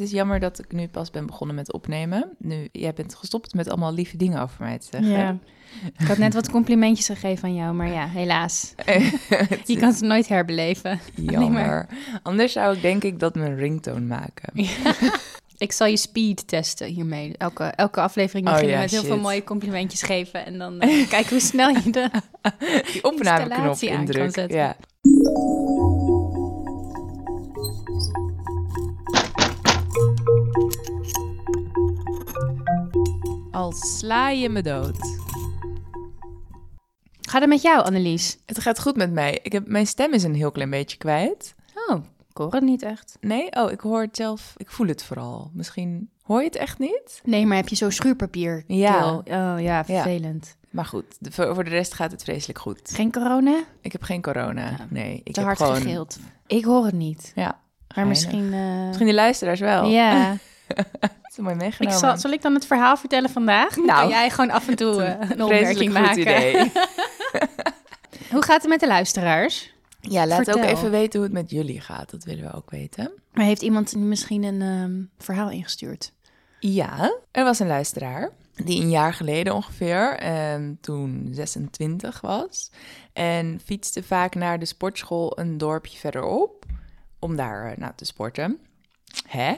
Het is jammer dat ik nu pas ben begonnen met opnemen. Nu, jij bent gestopt met allemaal lieve dingen over mij te zeggen. Ja. Ik had net wat complimentjes gegeven aan jou, maar ja, helaas. Je kan het nooit herbeleven. Jammer. Anders zou ik denk ik dat mijn ringtone maken. Ik zal je speed testen hiermee. Elke, elke aflevering Oh beginnen ja, met heel veel mooie complimentjes geven. En dan eh, kijken hoe snel je de... Die opnameknop zetten. Ja. Al sla je me dood. Gaat het met jou, Annelies? Het gaat goed met mij. Ik heb, mijn stem is een heel klein beetje kwijt. Oh, ik hoor het niet echt. Nee? Oh, ik hoor het zelf. Ik voel het vooral. Misschien hoor je het echt niet? Nee, maar heb je zo schuurpapier? Ja. Oh ja, vervelend. Maar goed, de- voor, de rest gaat het vreselijk goed. Geen corona? Ik heb geen corona. Nee, ik Te heb hard gewoon... gegild. Ik hoor het niet. Ja, Maar geinig. misschien... eh, Misschien de luisteraars wel. Ja. Dat is mooi Ik zal, zal ik dan het verhaal vertellen vandaag? Nou, kan jij gewoon af en toe eh, een opmerking maken. idee. Hoe gaat het met de luisteraars? Ja, laat ook even weten hoe het met jullie gaat. Dat willen we ook weten. Maar heeft iemand misschien een ehm, verhaal ingestuurd? Ja, er was een luisteraar die een jaar geleden ongeveer, ehm, toen 26 was, en fietste vaak naar de sportschool een dorpje verderop om daar nou, te sporten. Hè?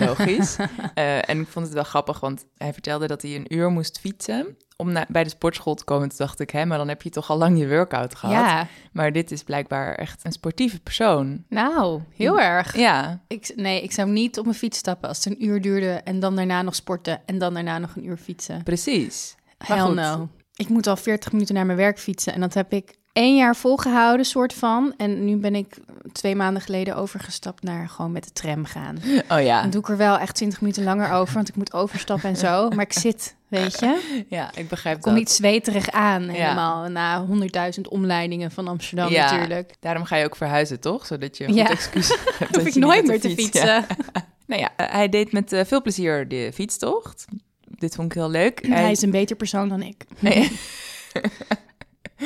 Logisch. Eh, en ik vond het wel grappig, want hij vertelde dat hij een uur moest fietsen om naar, bij de sportschool te komen. Toen dacht ik, hè, maar dan heb je toch al lang je workout gehad. Ja, Maar dit is blijkbaar echt een sportieve persoon. nou, heel erg. Ja, Ik, nee, ik zou niet op mijn fiets stappen als het een uur duurde en dan daarna nog sporten en dan daarna nog een uur fietsen. precies. Maar Hell goed. no. Ik moet al 40 minuten naar mijn werk fietsen en dat heb ik één jaar volgehouden, soort van. En nu ben ik twee maanden geleden overgestapt naar gewoon met de tram gaan. Oh ja. Dan doe ik er wel echt 20 minuten langer over, want ik moet overstappen en zo. Maar ik zit, weet je. Ja, ik begrijp Ik kom dat. niet zweterig aan, helemaal na 100.000 omleidingen van Amsterdam Ja, natuurlijk. Daarom ga je ook verhuizen, toch? Zodat je een Ja. goed excuus hebt. Hoef ik nooit meer te ja. fietsen. Nou ja, eh, hij deed met eh, veel plezier de fietstocht. Dit vond ik heel leuk. Hij is een beter persoon dan ik. Nee.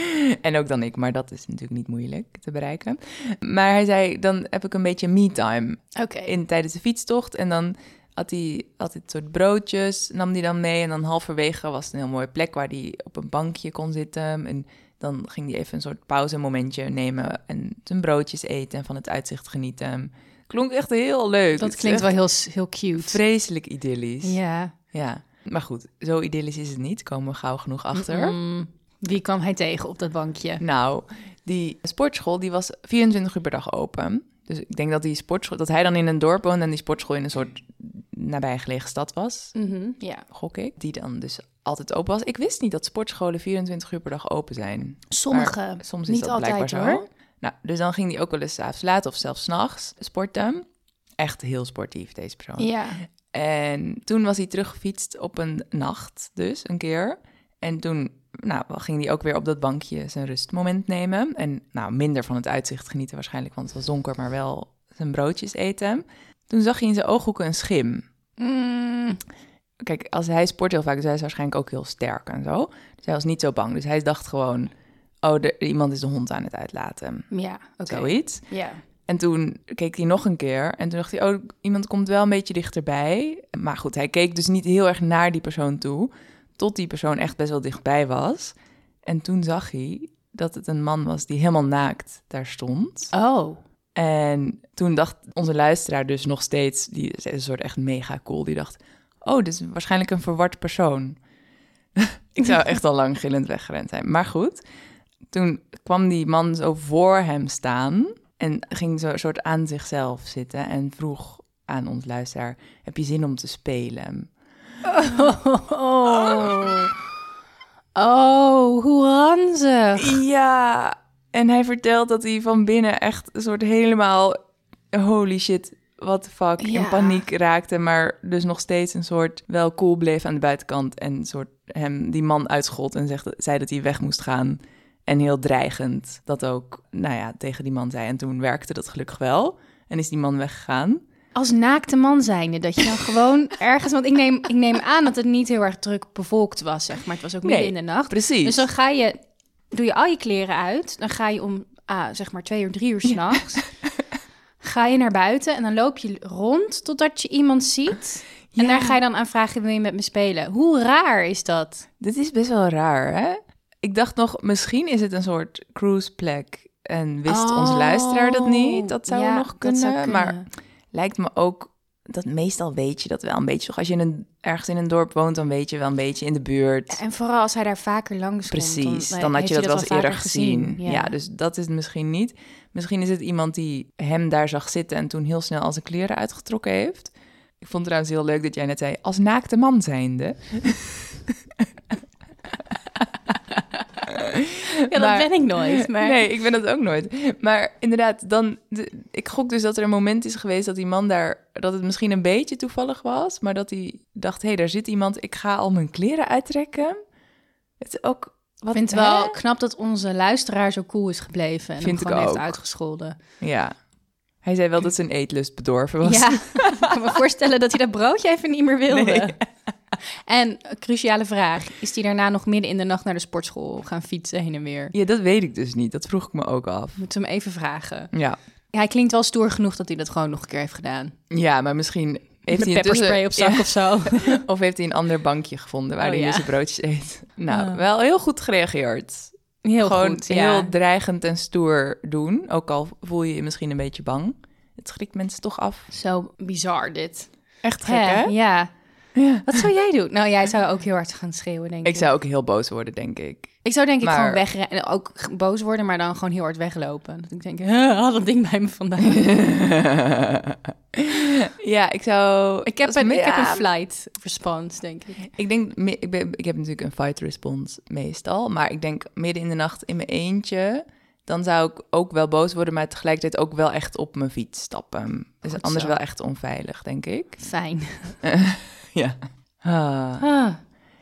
en ook dan ik, maar dat is natuurlijk niet moeilijk te bereiken. Maar hij zei, dan heb ik een beetje me-time Oké. in tijdens de fietstocht. En dan had hij altijd soort broodjes, nam hij dan mee. En dan halverwege was het een heel mooie plek waar hij op een bankje kon zitten. En dan ging hij even een soort pauzemomentje nemen en zijn broodjes eten en van het uitzicht genieten. Klonk echt heel leuk. Dat klinkt wel heel, heel cute. vreselijk idyllisch. Ja. Ja, maar goed, zo idyllisch is het niet. Komen we gauw genoeg achter. Mm, wie kwam hij tegen op dat bankje? Nou, die sportschool die was 24 uur per dag open. Dus ik denk dat die sportschool, dat hij dan in een dorp woonde en die sportschool in een soort nabijgelegen stad was, Mhm, Ja. gok ik. Die dan dus altijd open was. Ik wist niet dat sportscholen 24 uur per dag open zijn. Sommige. Maar soms is niet dat altijd blijkbaar hoor. zo. Nou, dus dan ging hij ook wel eens 's avonds laat of zelfs 's nachts sporten. Echt heel sportief, deze persoon. Ja. En toen was hij teruggefietst op een nacht, dus een keer. En toen nou, ging hij ook weer op dat bankje zijn rustmoment nemen. En nou, minder van het uitzicht genieten waarschijnlijk, want het was donker, maar wel zijn broodjes eten. Toen zag hij in zijn ooghoeken een schim. Mm, Kijk, als hij sport heel vaak, dus hij is waarschijnlijk ook heel sterk en zo. Dus hij was niet zo bang. Dus hij dacht gewoon, oh, er, iemand is de hond aan het uitlaten. ja, oké. Zoiets. Ja. En toen keek hij nog een keer en toen dacht hij, oh, iemand komt wel een beetje dichterbij. Maar goed, hij keek dus niet heel erg naar die persoon toe, tot die persoon echt best wel dichtbij was. En toen zag hij dat het een man was die helemaal naakt daar stond. Oh. En toen dacht onze luisteraar dus nog steeds, die is een soort echt mega cool, die dacht, oh, dit is waarschijnlijk een verward persoon. Ik zou echt al lang gillend weggerend zijn. Maar goed, toen kwam die man zo voor hem staan en ging zo een soort aan zichzelf zitten en vroeg aan ons luisteraar, heb je zin om te spelen? Oh. Oh, hoe ranzig. Ja, en hij vertelt dat hij van binnen echt een soort helemaal holy shit, what the fuck, Ja. in paniek raakte, maar dus nog steeds een soort wel cool bleef aan de buitenkant en een soort hem die man uitschold en zegt, zei dat hij weg moest gaan. En heel dreigend dat ook, nou ja, tegen die man zei. En toen werkte dat gelukkig wel. En is die man weggegaan. Als naakte man zijnde, dat je dan gewoon ergens... Want ik neem, ik neem aan dat het niet heel erg druk bevolkt was, zeg maar. Het was ook midden Nee, in de nacht. Precies. Dus dan ga je, doe je al je kleren uit. Dan ga je om, ah, zeg maar twee uur, drie uur s'nachts. ga je naar buiten en dan loop je rond totdat je iemand ziet. En Ja. daar ga je dan aan vragen, wil je met me spelen? Hoe raar is dat? Dit is best wel raar, hè? Ik dacht nog, misschien is het een soort cruiseplek en wist onze luisteraar dat niet. Dat zou Oh, Ja, nog kunnen, zou maar kunnen. Lijkt me ook dat meestal weet je dat wel een beetje. Toch als je in een, ergens in een dorp woont, dan weet je wel een beetje in de buurt. En vooral als hij daar vaker langs Precies, komt. dan, had je dat wel eens eerder gezien. Ja. Ja. dus dat is het misschien niet. Misschien is het iemand die hem daar zag zitten en toen heel snel al zijn kleren uitgetrokken heeft. Ik vond het trouwens heel leuk dat jij net zei, als naakte man zijnde. Ja, dat ben ik nooit. Maar... Nee, ik ben dat ook nooit. Maar inderdaad, dan, de- ik gok dus dat er een moment is geweest dat die man daar, dat het misschien een beetje toevallig was, maar dat hij dacht, hé, hey, daar zit iemand, ik ga al mijn kleren uittrekken. Het is ook, Ik vind het wel knap dat onze luisteraar zo cool is gebleven. En Vind hem ik gewoon heeft uitgescholden. Ja. Hij zei wel dat zijn eetlust bedorven was. Ja, ik kan me voorstellen dat hij dat broodje even niet meer wilde. Nee. En, een cruciale vraag, is hij daarna nog midden in de nacht naar de sportschool gaan fietsen heen en weer? Ja, dat weet ik dus niet. Dat vroeg ik me ook af. Moeten we hem even vragen. Ja, Ja, hij klinkt wel stoer genoeg dat hij dat gewoon nog een keer heeft gedaan. ja maar misschien heeft Met hij pepperspray op zak Ja. of zo. Of heeft hij een ander bankje gevonden waar Oh, hij ja. zijn broodjes eet. Nou, wel heel goed gereageerd. Heel Gewoon goed, ja. heel dreigend en stoer doen. Ook al voel je je misschien een beetje bang. Het schrikt mensen toch af. Zo bizar dit. Echt gek, hè? Ja. Ja. Wat zou jij doen? Nou, jij zou ook heel hard gaan schreeuwen, denk ik. Ik zou ook heel boos worden, denk ik. Ik zou denk ik Maar- gewoon wegrennen. En ook boos worden, maar dan gewoon heel hard weglopen. Dat ik denk, "Huh, haal dat ding bij me vandaan. ja, ik zou... ik, heb een, me- ik heb een flight response, denk ik. Ik denk, ik, ben, ik heb natuurlijk een fight response meestal. Maar ik denk midden in de nacht in mijn eentje... dan zou ik ook wel boos worden... maar tegelijkertijd ook wel echt op mijn fiets stappen. Dus Goed anders zo. wel echt onveilig, denk ik. Fijn. Ja. Ah. Ah.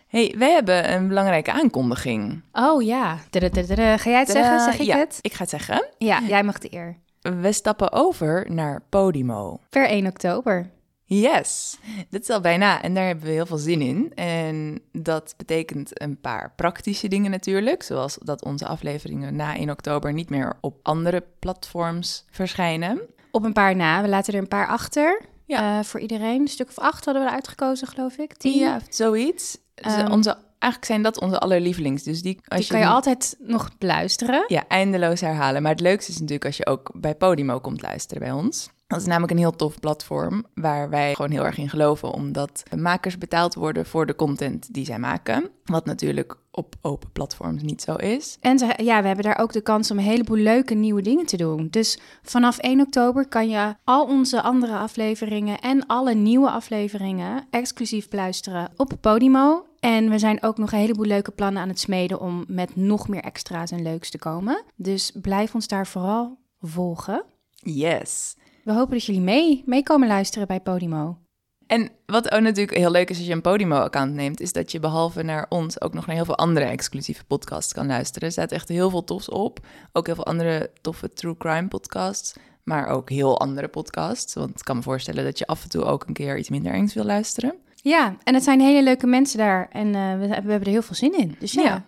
hey, wij hebben een belangrijke aankondiging. Oh ja. Ga jij het zeggen? Zeg ik ja, het? ik ga het zeggen. Ja, jij mag de eer. We stappen over naar Podimo. Per 1 oktober. Yes, dit is al bijna en daar hebben we heel veel zin in. En dat betekent een paar praktische dingen natuurlijk, zoals dat onze afleveringen na 1 oktober niet meer op andere platforms verschijnen. Op een paar na. We laten er een paar achter. Ja. Eh, voor iedereen. Een stuk of acht hadden we uitgekozen, geloof ik. Tien. Ja, zoiets. Dus Ehm, onze, eigenlijk zijn dat onze allerlievelings. Dus die, als Die kan je altijd nog beluisteren. Ja, eindeloos herhalen. Maar het leukste is natuurlijk als je ook bij Podimo komt luisteren bij ons. Dat is namelijk een heel tof platform waar wij gewoon heel erg in geloven, omdat makers betaald worden voor de content die zij maken. Wat natuurlijk op open platforms niet zo is. En ze- ja, we hebben daar ook de kans om een heleboel leuke nieuwe dingen te doen. Dus vanaf 1 oktober kan je al onze andere afleveringen en alle nieuwe afleveringen exclusief beluisteren op Podimo. En we zijn ook nog een heleboel leuke plannen aan het smeden om met nog meer extra's en leuks te komen. Dus blijf ons daar vooral volgen. Yes. We hopen dat jullie mee, mee komen luisteren bij Podimo. En wat ook natuurlijk heel leuk is als je een Podimo-account neemt, is dat je behalve naar ons ook nog naar heel veel andere exclusieve podcasts kan luisteren. Er staat echt heel veel tofs op. Ook heel veel andere toffe true crime podcasts, maar ook heel andere podcasts. Want ik kan me voorstellen dat je af en toe ook een keer iets minder engs wil luisteren. Ja, en het zijn hele leuke mensen daar en eh, we, we hebben er heel veel zin in. Dus ja, Ja.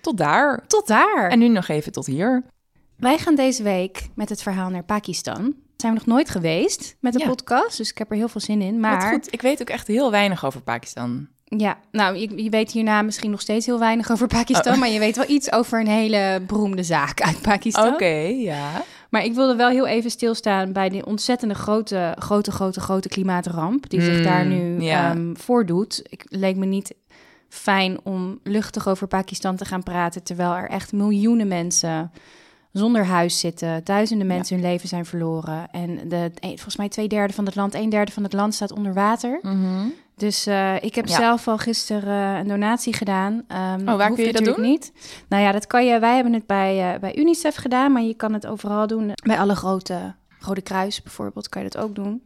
Tot daar. tot daar. En nu nog even tot hier. Wij gaan deze week met het verhaal naar Pakistan. Zijn we nog nooit geweest met de Ja. podcast, dus ik heb er heel veel zin in. Maar goed, ik weet ook echt heel weinig over Pakistan. ja, nou, je, je weet hierna misschien nog steeds heel weinig over Pakistan, Oh. maar je weet wel iets over een hele beroemde zaak uit Pakistan. Oké, ja. Maar ik wilde wel heel even stilstaan bij die ontzettende grote, grote, grote, grote klimaatramp die zich daar nu ja. ehm, voordoet. Ik leek me niet fijn om luchtig over Pakistan te gaan praten, terwijl er echt miljoenen mensen zonder huis zitten, duizenden mensen hun leven zijn verloren en de, een- volgens mij twee derde van het land, een derde van het land staat onder water. Mhm. Dus eh, ik heb Ja. zelf al gisteren eh, een donatie gedaan. Ehm, Oh, waar kun je dat doen? Niet. Nou ja, dat kan je. Wij hebben het bij, eh, bij UNICEF gedaan, maar je kan het overal doen. Bij alle grote Rode Kruis bijvoorbeeld kan je dat ook doen.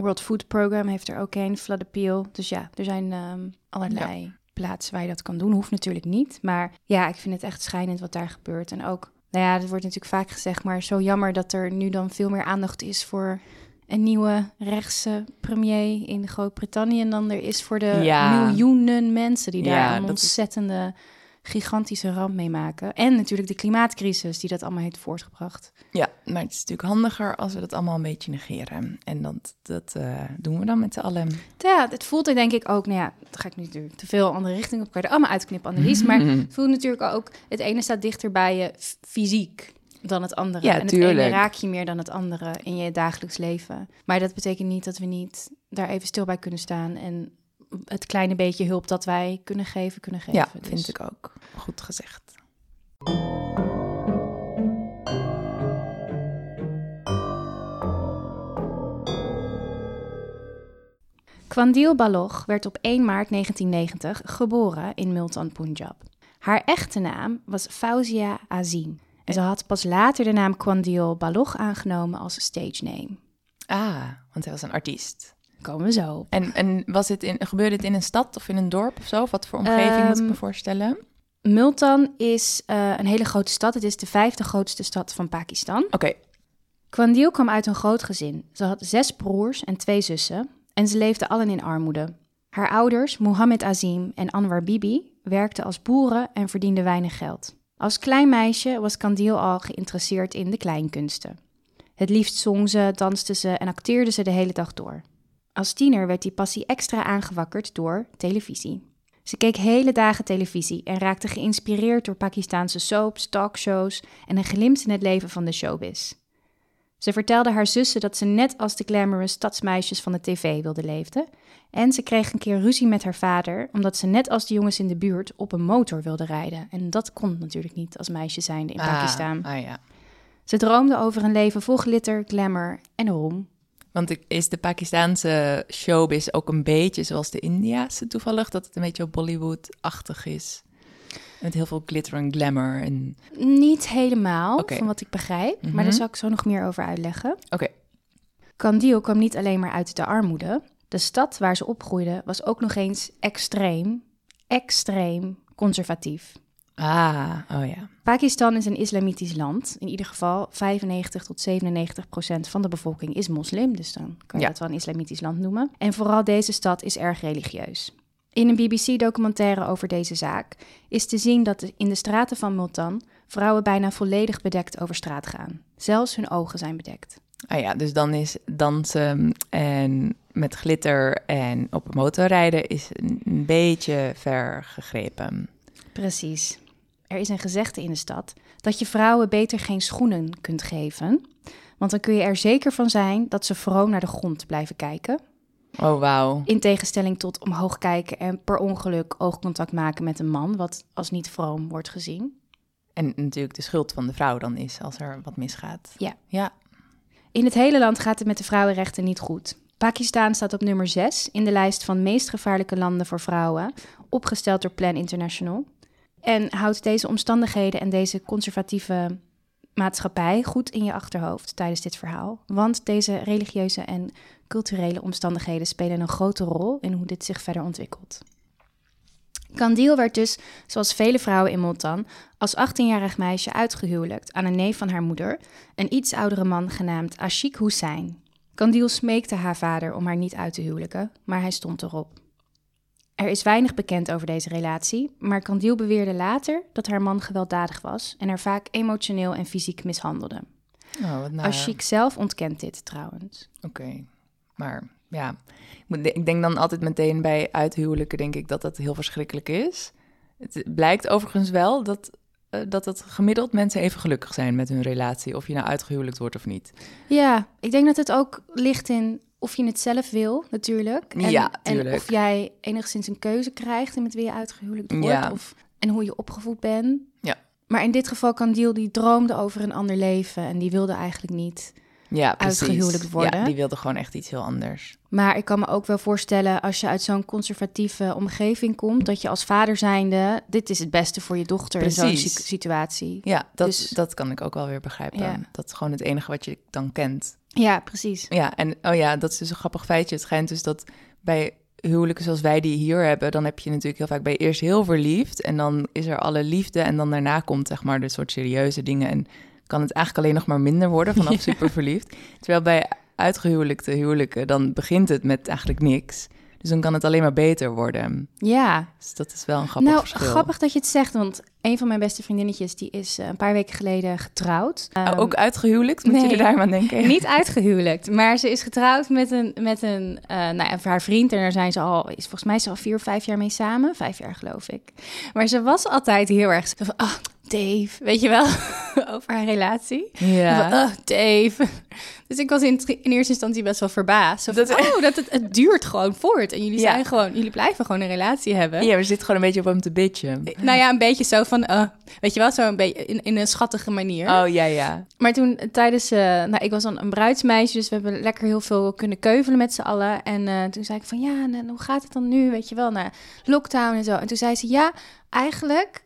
World Food Program heeft er ook een, Flood Appeal. Dus ja, er zijn ehm, allerlei plaatsen waar je dat kan doen. Hoeft natuurlijk niet. Maar ja, ik vind het echt schijnend wat daar gebeurt. En ook, nou ja, dat wordt natuurlijk vaak gezegd, maar zo jammer dat er nu dan veel meer aandacht is voor een nieuwe rechtse premier in Groot-Brittannië dan er is voor de Ja. miljoenen mensen die daar Ja, een is- ontzettende gigantische ramp meemaken. En natuurlijk de klimaatcrisis die dat allemaal heeft voortgebracht. Ja, maar het is natuurlijk handiger als we dat allemaal een beetje negeren. En dat, dat uh, doen we dan met z'n allen. Ja, het voelt er denk ik ook, nou ja, dan ga ik nu natuurlijk te veel andere richtingen op. Kan je er allemaal uitknippen, Annelies. Maar het voelt natuurlijk ook, het ene staat dichter bij je fysiek dan het andere. Ja, en het tuurlijk. ene raak je meer dan het andere in je dagelijks leven. Maar dat betekent niet dat we niet daar even stil bij kunnen staan en het kleine beetje hulp dat wij kunnen geven, kunnen geven. Ja, Dus- vind ik ook. Goed gezegd. Kwandil Baloch werd op 1 maart 1990 geboren in Multan, Punjab. Haar echte naam was Fauzia Azim. En ze had pas later de naam Kwandil Baloch aangenomen als stage name. Ah, want hij was een artiest. Komen we zo op. En, en was het in, gebeurde het in een stad of in een dorp of zo? Wat voor omgeving moet ik me Ehm, voorstellen? Multan is eh, een hele grote stad. Het is de vijfde grootste stad van Pakistan. Oké, Kwandil kwam uit een groot gezin. Ze had zes broers en twee zussen en ze leefden allen in armoede. Haar ouders, Mohammed Azim en Anwar Bibi, werkten als boeren en verdienden weinig geld. Als klein meisje was Kandil al geïnteresseerd in de kleinkunsten. Het liefst zong ze, danste ze en acteerde ze de hele dag door. Als tiener werd die passie extra aangewakkerd door televisie. Ze keek hele dagen televisie en raakte geïnspireerd door Pakistaanse soaps, talkshows en een glimp in het leven van de showbiz. Ze vertelde haar zussen dat ze net als de glamorous stadsmeisjes van de tv wilde leefden. En ze kreeg een keer ruzie met haar vader, omdat ze net als de jongens in de buurt op een motor wilde rijden. En dat kon natuurlijk niet als meisje zijnde in Pakistan. Ah, ah ja. Ze droomde over een leven vol glitter, glamour en roem. Want is de Pakistaanse showbiz ook een beetje zoals de Indiaanse toevallig? Dat het een beetje Bollywood-achtig is? Met heel veel glitter en glamour. En... Niet helemaal, van wat ik begrijp, Mhm. maar daar zal ik zo nog meer over uitleggen. Oké, Kandil kwam niet alleen maar uit de armoede. De stad waar ze opgroeide was ook nog eens extreem, extreem conservatief. Ah, oh ja. Pakistan is een islamitisch land. In ieder geval 95 tot 97 procent van de bevolking is moslim. Dus dan kan je Ja. dat wel een islamitisch land noemen. En vooral deze stad is erg religieus. In een BBC-documentaire over deze zaak is te zien dat in de straten van Multan vrouwen bijna volledig bedekt over straat gaan. Zelfs hun ogen zijn bedekt. Ah ja, dus dan is dansen en met glitter en op een motor rijden is een beetje ver gegrepen. Precies. Er is een gezegde in de stad dat je vrouwen beter geen schoenen kunt geven. Want dan kun je er zeker van zijn dat ze vroom naar de grond blijven kijken. Oh, wauw. In tegenstelling tot omhoog kijken en per ongeluk oogcontact maken met een man, wat als niet vroom wordt gezien. En natuurlijk de schuld van de vrouw dan is als er wat misgaat. Ja. Ja. In het hele land gaat het met de vrouwenrechten niet goed. Pakistan staat op nummer 6 in de lijst van meest gevaarlijke landen voor vrouwen, opgesteld door Plan International. En houd deze omstandigheden en deze conservatieve maatschappij goed in je achterhoofd tijdens dit verhaal. Want deze religieuze en culturele omstandigheden spelen een grote rol in hoe dit zich verder ontwikkelt. Kandil werd dus, zoals vele vrouwen in Multan, als 18-jarig meisje uitgehuwelijkt aan een neef van haar moeder, een iets oudere man genaamd Ashik Hussein. Kandil smeekte haar vader om haar niet uit te huwelijken, maar hij stond erop. Er is weinig bekend over deze relatie, maar Kandil beweerde later dat haar man gewelddadig was en haar vaak emotioneel en fysiek mishandelde. Oh, wat. Ashik zelf ontkent dit trouwens. Oké. Maar ja, ik denk dan altijd meteen bij uithuwelijken, denk ik dat dat heel verschrikkelijk is. Het blijkt overigens wel dat, eh, dat het gemiddeld mensen even gelukkig zijn met hun relatie, of je nou uitgehuwelijkt wordt of niet. Ja, ik denk dat het ook ligt in of je het zelf wil, natuurlijk. En, Ja, en of jij enigszins een keuze krijgt in met wie je uitgehuwelijkt wordt. Ja. Of, en hoe je opgevoed bent. Ja. Maar in dit geval kan Deal die droomde over een ander leven en die wilde eigenlijk niet. Ja, precies. Uitgehuwelijkt worden. Ja, die wilde gewoon echt iets heel anders. Maar ik kan me ook wel voorstellen, als je uit zo'n conservatieve omgeving komt, dat je als vader zijnde, dit is het beste voor je dochter in zo'n situatie. Ja, dat, Dus- dat kan ik ook wel weer begrijpen. Ja. Dat is gewoon het enige wat je dan kent. Ja, precies. Ja, en oh ja, dat is dus een grappig feitje. Het schijnt dus dat bij huwelijken zoals wij die hier hebben, dan heb je natuurlijk heel vaak bij eerst heel verliefd en dan is er alle liefde en dan daarna komt zeg maar de soort serieuze dingen en kan het eigenlijk alleen nog maar minder worden vanaf super verliefd. Terwijl bij uitgehuwelijkte huwelijken dan begint het met eigenlijk niks. Dus dan kan het alleen maar beter worden. Ja. Dus dat is wel een grappig nou, verschil. grappig dat je het zegt, want een van mijn beste vriendinnetjes die is eh, een paar weken geleden getrouwd. Oh, Ehm, ook uitgehuwelijkt? Moet je nee. er daar maar aan denken? Niet uitgehuwelijkt, maar ze is getrouwd met een, met een eh, nou ja, haar vriend. En daar zijn ze al, is volgens mij ze al vier of vijf jaar mee samen. Vijf jaar geloof ik. Maar ze was altijd heel erg van, Dave, weet je wel, over haar relatie. Ja. Van, oh, Dave. Dus ik was in, in eerste instantie best wel verbaasd. Zo van, Dat- oh, dat het, het duurt gewoon voort. En jullie Ja. zijn gewoon, jullie blijven gewoon een relatie hebben. ja, we zitten gewoon een beetje op hem te bitchen. Nou ja, een beetje zo van, eh, weet je wel, zo een beetje in, in een schattige manier. Oh, ja, ja. Maar toen eh, tijdens, eh, nou, ik was dan een bruidsmeisje, dus we hebben lekker heel veel kunnen keuvelen met z'n allen. En eh, toen zei ik van, ja, en, hoe gaat het dan nu, weet je wel, naar lockdown en zo. En toen zei ze, ja, eigenlijk,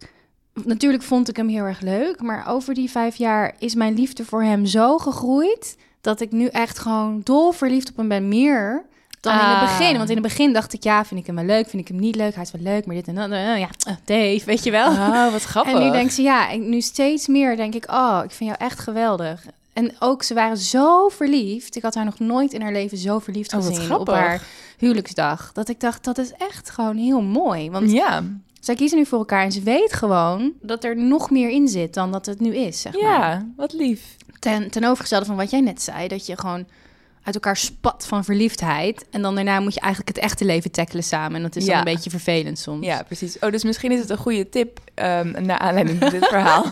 natuurlijk vond ik hem heel erg leuk, maar over die vijf jaar is mijn liefde voor hem zo gegroeid, dat ik nu echt gewoon dol verliefd op hem ben, meer dan in het Ah. begin. Want in het begin dacht ik, ja, vind ik hem wel leuk, vind ik hem niet leuk, hij is wel leuk, maar dit en dat, eh, ja, eh, Dave, weet je wel. Oh, wat grappig. En nu denkt ze, ja, en nu steeds meer denk ik, oh, ik vind jou echt geweldig. En ook, ze waren zo verliefd. Ik had haar nog nooit in haar leven zo verliefd Oh, gezien op haar huwelijksdag. Dat ik dacht, dat is echt gewoon heel mooi. Want Ja, zij kiezen nu voor elkaar en ze weet gewoon dat er nog meer in zit dan dat het nu is, zeg maar. ja, wat lief. Ten, ten overgestelde van wat jij net zei, dat je gewoon uit elkaar spat van verliefdheid. En dan daarna moet je eigenlijk het echte leven tackelen samen. En dat is dan Ja. een beetje vervelend soms. Ja, precies. Oh, dus misschien is het een goede tip, ehm naar aanleiding van dit verhaal,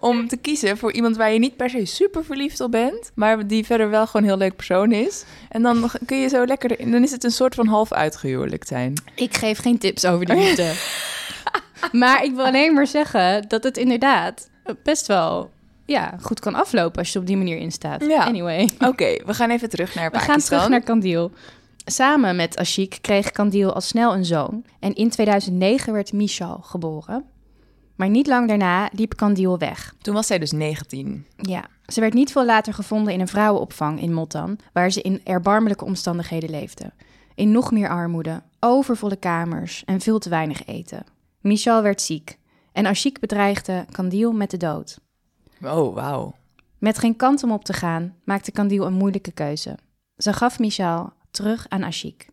om te kiezen voor iemand waar je niet per se super verliefd op bent, maar die verder wel gewoon een heel leuk persoon is. En dan kun je zo lekker, dan is het een soort van half uitgehuwelijkt zijn. Ik geef geen tips over de liefde. maar ik wil alleen maar zeggen dat het inderdaad best wel ja, goed kan aflopen als je op die manier in staat. Ja. Anyway, Oké, we gaan even terug naar we Pakistan. gaan terug naar Kandil. Samen met Ashik kreeg Kandil al snel een zoon. En in 2009 werd Michal geboren. Maar niet lang daarna liep Kandil weg. Toen was zij dus 19. Ja, ze werd niet veel later gevonden in een vrouwenopvang in Motan, waar ze in erbarmelijke omstandigheden leefde. In nog meer armoede, overvolle kamers en veel te weinig eten. Michal werd ziek en Ashik bedreigde Kandil met de dood. Oh, wauw. Met geen kant om op te gaan, maakte Kandil een moeilijke keuze. Ze gaf Michal terug aan Ashik.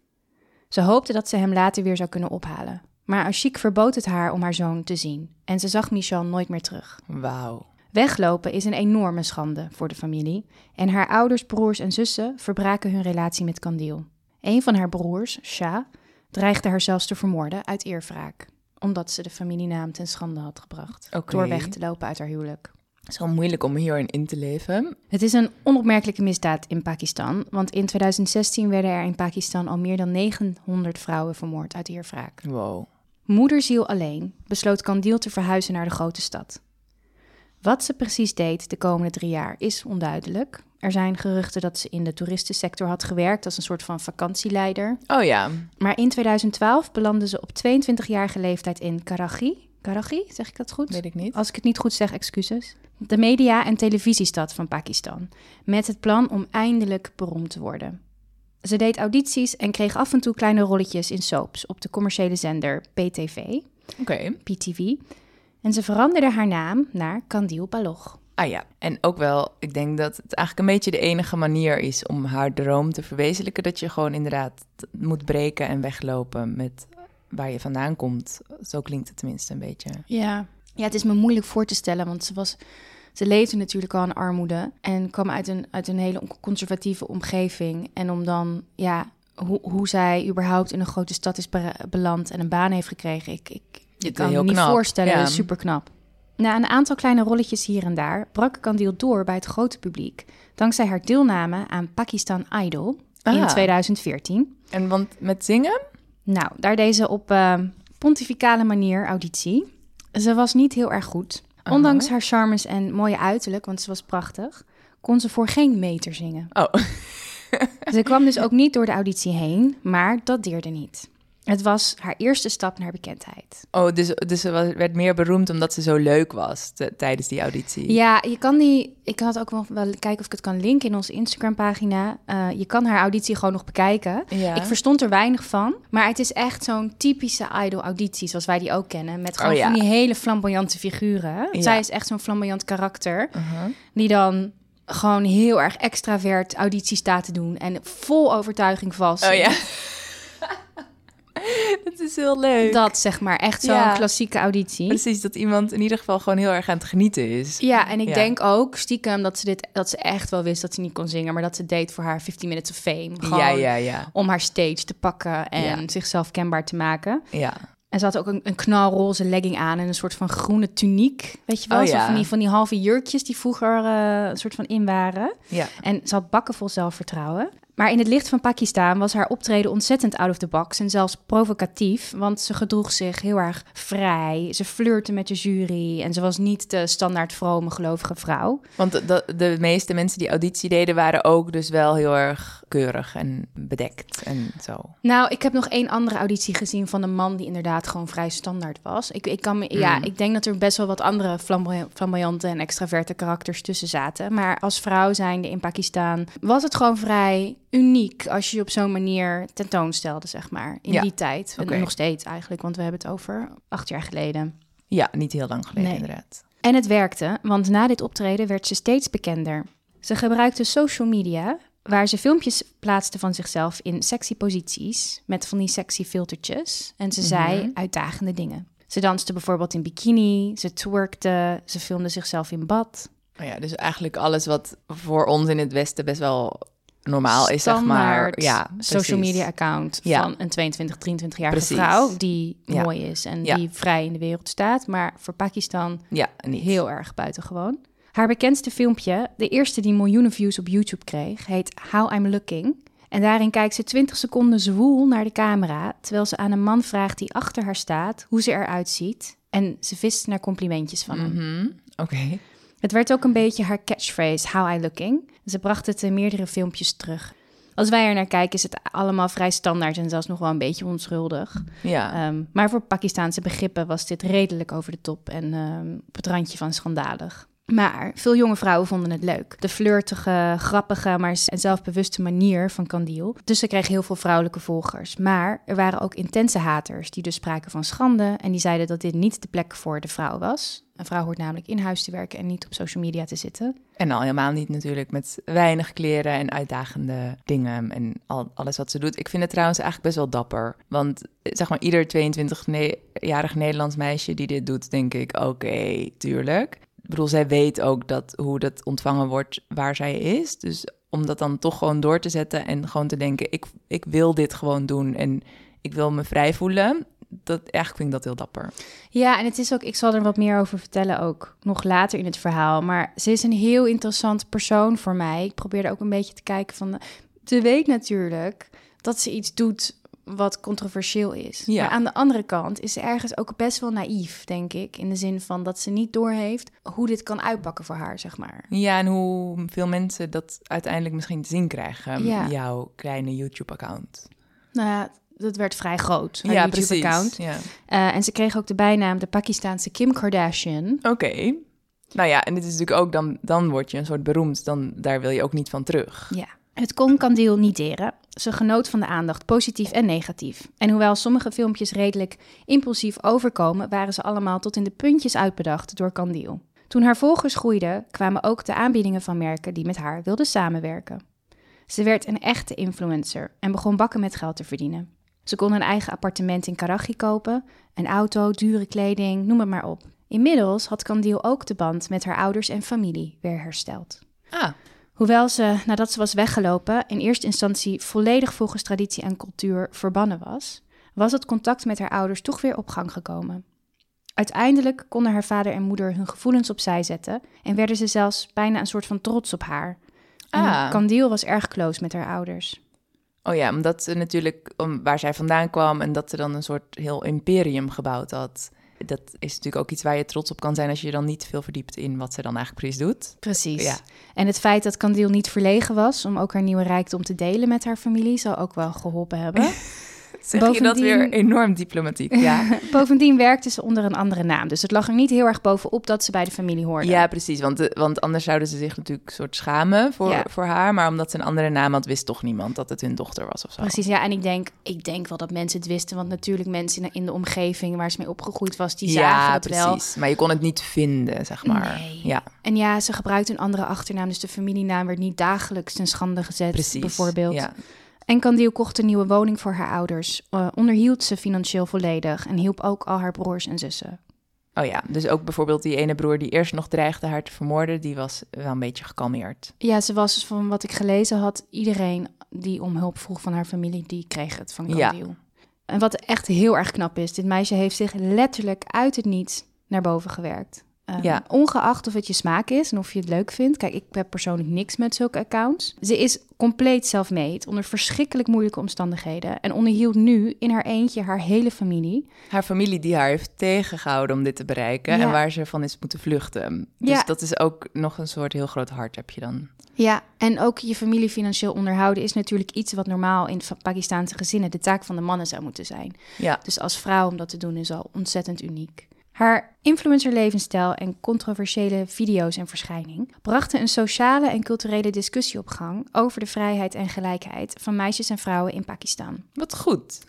Ze hoopte dat ze hem later weer zou kunnen ophalen. Maar Ashik verbood het haar om haar zoon te zien en ze zag Michal nooit meer terug. Wauw. Weglopen is een enorme schande voor de familie en haar ouders, broers en zussen verbraken hun relatie met Kandil. Een van haar broers, Shah, dreigde haar zelfs te vermoorden uit eerwraak, omdat ze de familienaam ten schande had gebracht door weg te lopen uit haar huwelijk. Het is wel moeilijk om hierin in te leven. Het is een onopmerkelijke misdaad in Pakistan, want in 2016 werden er in Pakistan al meer dan 900 vrouwen vermoord uit eerwraak. Wow. Moederziel alleen besloot Kandil te verhuizen naar de grote stad. Wat ze precies deed de komende drie jaar is onduidelijk. Er zijn geruchten dat ze in de toeristensector had gewerkt als een soort van vakantieleider. Oh ja. Maar in 2012 belandde ze op 22-jarige leeftijd in Karachi. Karachi, zeg ik dat goed? Weet ik niet. Als ik het niet goed zeg, excuses. De media- en televisiestad van Pakistan. Met het plan om eindelijk beroemd te worden. Ze deed audities en kreeg af en toe kleine rolletjes in soaps op de commerciële zender PTV, Oké. PTV. En ze veranderde haar naam naar Kandil Baloch. Ah ja. En ook wel, ik denk dat het eigenlijk een beetje de enige manier is om haar droom te verwezenlijken. Dat je gewoon inderdaad moet breken en weglopen met waar je vandaan komt. Zo klinkt het tenminste een beetje. Ja. Ja, het is me moeilijk voor te stellen, want ze was... Ze leefde natuurlijk al in armoede en kwam uit een, uit een hele conservatieve omgeving. En om dan, ja, hoe, hoe zij überhaupt in een grote stad is be- beland en een baan heeft gekregen, ik, ik, kan me niet knap, voorstellen. ja. Super knap. Na een aantal kleine rolletjes hier en daar brak Kandil door bij het grote publiek, dankzij haar deelname aan Pakistan Idol in Ah. 2014. En want met zingen? Nou, daar deed ze op eh, pontificale manier auditie. Ze was niet heel erg goed. Ondanks haar charmes en mooie uiterlijk, want ze was prachtig, kon ze voor geen meter zingen. Oh. Ze kwam dus ook niet door de auditie heen, maar dat deerde niet. Het was haar eerste stap naar bekendheid. Oh, dus, dus ze was- werd meer beroemd omdat ze zo leuk was te- tijdens die auditie. Ja, je kan die. Ik had ook nog wel kijken of ik het kan linken in onze Instagram-pagina. Eh, je kan haar auditie gewoon nog bekijken. Ja. Ik verstond er weinig van, maar het is echt zo'n typische idol-auditie zoals wij die ook kennen. Met gewoon Oh, ja. van die hele flamboyante figuren. Ja. Zij is echt zo'n flamboyant karakter Uh-huh. die dan gewoon heel erg extravert auditie staat te doen en vol overtuiging vast. Oh ja. is heel leuk. Dat zeg maar, echt zo'n Ja. klassieke auditie. Precies, dat iemand in ieder geval gewoon heel erg aan het genieten is. Ja, en ik Ja. denk ook stiekem dat ze dit, dat ze echt wel wist dat ze niet kon zingen, maar dat ze deed voor haar 15 Minutes of Fame. Gewoon Ja, ja, ja. om haar stage te pakken en zichzelf kenbaar te maken. Ja, En ze had ook een, een knalroze legging aan en een soort van groene tuniek. Weet je wel, Oh, ja. van, die, van die halve jurkjes die vroeger eh, een soort van in waren. ja. En ze had bakken vol zelfvertrouwen. Maar in het licht van Pakistan was haar optreden ontzettend out of the box en zelfs provocatief, want ze gedroeg zich heel erg vrij. Ze flirte met de jury en ze was niet de standaard vrome gelovige vrouw. Want de, de, de meeste mensen die auditie deden waren ook dus wel heel erg keurig en bedekt en zo. Nou, ik heb nog één andere auditie gezien van een man die inderdaad gewoon vrij standaard was. Ik, ik, kan me, ja, Mm. ik denk dat er best wel wat andere flamboy- flamboyante en extraverte karakters tussen zaten. Maar als vrouw zijnde in Pakistan was het gewoon vrij uniek als je je op zo'n manier tentoonstelde, zeg maar, in Ja. die tijd. En Oké. nog steeds eigenlijk, want we hebben het over acht jaar geleden. Ja, niet heel lang geleden Nee. inderdaad. En het werkte, want na dit optreden werd ze steeds bekender. Ze gebruikte social media, waar ze filmpjes plaatste van zichzelf in sexy posities, met van die sexy filtertjes. En ze zei Mhm. uitdagende dingen. Ze danste bijvoorbeeld in bikini, ze twerkte, ze filmde zichzelf in bad. Oh ja, dus eigenlijk alles wat voor ons in het Westen best wel normaal is, zeg maar. Ja, social media account Ja. van een 22, 23-jarige Precies. vrouw die Ja. mooi is en Ja. die vrij in de wereld staat. Maar voor Pakistan Ja, niet. Heel erg buitengewoon. Haar bekendste filmpje, de eerste die miljoenen views op YouTube kreeg, heet How I'm Looking. En daarin kijkt ze 20 seconden zwoel naar de camera, terwijl ze aan een man vraagt die achter haar staat hoe ze eruit ziet. En ze vist naar complimentjes van hem. Mhm. Oké. Het werd ook een beetje haar catchphrase, How I Looking. Ze bracht het in meerdere filmpjes terug. Als wij er naar kijken, is het allemaal vrij standaard en zelfs nog wel een beetje onschuldig. Ja. Ehm, maar voor Pakistaanse begrippen was dit redelijk over de top en ehm, op het randje van schandalig. Maar veel jonge vrouwen vonden het leuk. De flirtige, grappige, maar zelfbewuste manier van Kandil. Dus ze kreeg heel veel vrouwelijke volgers. Maar er waren ook intense haters die dus spraken van schande en die zeiden dat dit niet de plek voor de vrouw was. Een vrouw hoort namelijk in huis te werken en niet op social media te zitten. En al helemaal niet natuurlijk met weinig kleren en uitdagende dingen en al, alles wat ze doet. Ik vind het trouwens eigenlijk best wel dapper. Want eh, zeg maar, ieder 22-jarig Nederlands meisje die dit doet, denk ik, oké, tuurlijk. Bedoel, zij weet ook dat, hoe dat ontvangen wordt waar zij is. Dus om dat dan toch gewoon door te zetten en gewoon te denken, ik, ik wil dit gewoon doen en ik wil me vrij voelen. Dat, eigenlijk vind ik dat heel dapper. Ja, en het is ook, ik zal er wat meer over vertellen ook nog later in het verhaal. Maar ze is een heel interessant persoon voor mij. Ik probeerde ook een beetje te kijken van. Ze weet natuurlijk dat ze iets doet wat controversieel is. Ja. Maar aan de andere kant is ze ergens ook best wel naïef, denk ik. In de zin van dat ze niet doorheeft hoe dit kan uitpakken voor haar, zeg maar. Ja, en hoe veel mensen dat uiteindelijk misschien te zien krijgen, Ja. jouw kleine YouTube-account. Nou ja, dat werd vrij groot, haar Ja, precies. YouTube-account. Ja. Eh, en ze kreeg ook de bijnaam de Pakistaanse Kim Kardashian. Oké. Nou ja, en dit is natuurlijk ook, dan, dan word je een soort beroemd, dan, daar wil je ook niet van terug. Ja. Het kon Kandil niet deren. Ze genoot van de aandacht, positief en negatief. En hoewel sommige filmpjes redelijk impulsief overkomen, waren ze allemaal tot in de puntjes uitbedacht door Kandil. Toen haar volgers groeiden, kwamen ook de aanbiedingen van merken die met haar wilden samenwerken. Ze werd een echte influencer en begon bakken met geld te verdienen. Ze kon een eigen appartement in Karachi kopen, een auto, dure kleding, noem het maar op. Inmiddels had Kandil ook de band met haar ouders en familie weer hersteld. Ah, Hoewel ze, nadat ze was weggelopen, in eerste instantie volledig volgens traditie en cultuur verbannen was, was het contact met haar ouders toch weer op gang gekomen. Uiteindelijk konden haar vader en moeder hun gevoelens opzij zetten en werden ze zelfs bijna een soort van trots op haar. Ah. Kandil was erg close met haar ouders. oh ja, omdat ze natuurlijk, om, waar zij vandaan kwam en dat ze dan een soort heel imperium gebouwd had. Dat is natuurlijk ook iets waar je trots op kan zijn als je je dan niet veel verdiept in wat ze dan eigenlijk precies doet. Precies. Ja. En het feit dat Kandil niet verlegen was om ook haar nieuwe rijkdom te delen met haar familie, zou ook wel geholpen hebben. Zeg je dat Bovendien- weer enorm diplomatiek, ja. Bovendien werkte ze onder een andere naam, dus het lag er niet heel erg bovenop dat ze bij de familie hoorde. Ja, precies. Want, de- want anders zouden ze zich natuurlijk soort schamen voor, Ja. voor haar. Maar omdat ze een andere naam had, wist toch niemand dat het hun dochter was of zo. Precies, ja. En ik denk, ik denk wel dat mensen het wisten. Want natuurlijk mensen in de, in omgeving waar ze mee opgegroeid was, die zagen ja, het wel. precies. Maar je kon het niet vinden, zeg maar. Nee. Ja, En ja, ze gebruikte een andere achternaam. Dus de familienaam werd niet dagelijks ten schande gezet, precies. bijvoorbeeld. Ja. En Candile kocht een nieuwe woning voor haar ouders, uh, onderhield ze financieel volledig en hielp ook al haar broers en zussen. Oh ja, dus ook bijvoorbeeld die ene broer die eerst nog dreigde haar te vermoorden, die was wel een beetje gekalmeerd. Ja, ze was van wat ik gelezen had, iedereen die om hulp vroeg van haar familie, die kreeg het van Candile. Ja. En wat echt heel erg knap is, dit meisje heeft zich letterlijk uit het niets naar boven gewerkt. Ehm, ja. Ongeacht of het je smaak is en of je het leuk vindt. Kijk, ik heb persoonlijk niks met zulke accounts. Ze is compleet self-made, onder verschrikkelijk moeilijke omstandigheden. En onderhield nu in haar eentje haar hele familie. Haar familie die haar heeft tegengehouden om dit te bereiken. En waar ze van is moeten vluchten. Dus ja. dat is ook nog een soort heel groot hart heb je dan. Ja, en ook je familie financieel onderhouden is natuurlijk iets wat normaal in Pakistaanse gezinnen de taak van de mannen zou moeten zijn. Ja. Dus als vrouw om dat te doen is al ontzettend uniek. Haar influencer-levensstijl en controversiële video's en verschijning brachten een sociale en culturele discussie op gang over de vrijheid en gelijkheid van meisjes en vrouwen in Pakistan. Wat goed.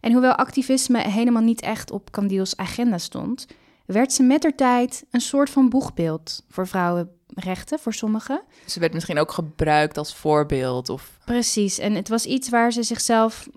En hoewel activisme helemaal niet echt op Kandiel's agenda stond, werd ze met haar tijd een soort van boegbeeld voor vrouwenrechten voor sommigen. Ze werd misschien ook gebruikt als voorbeeld of. Precies, en het was iets waar ze zichzelf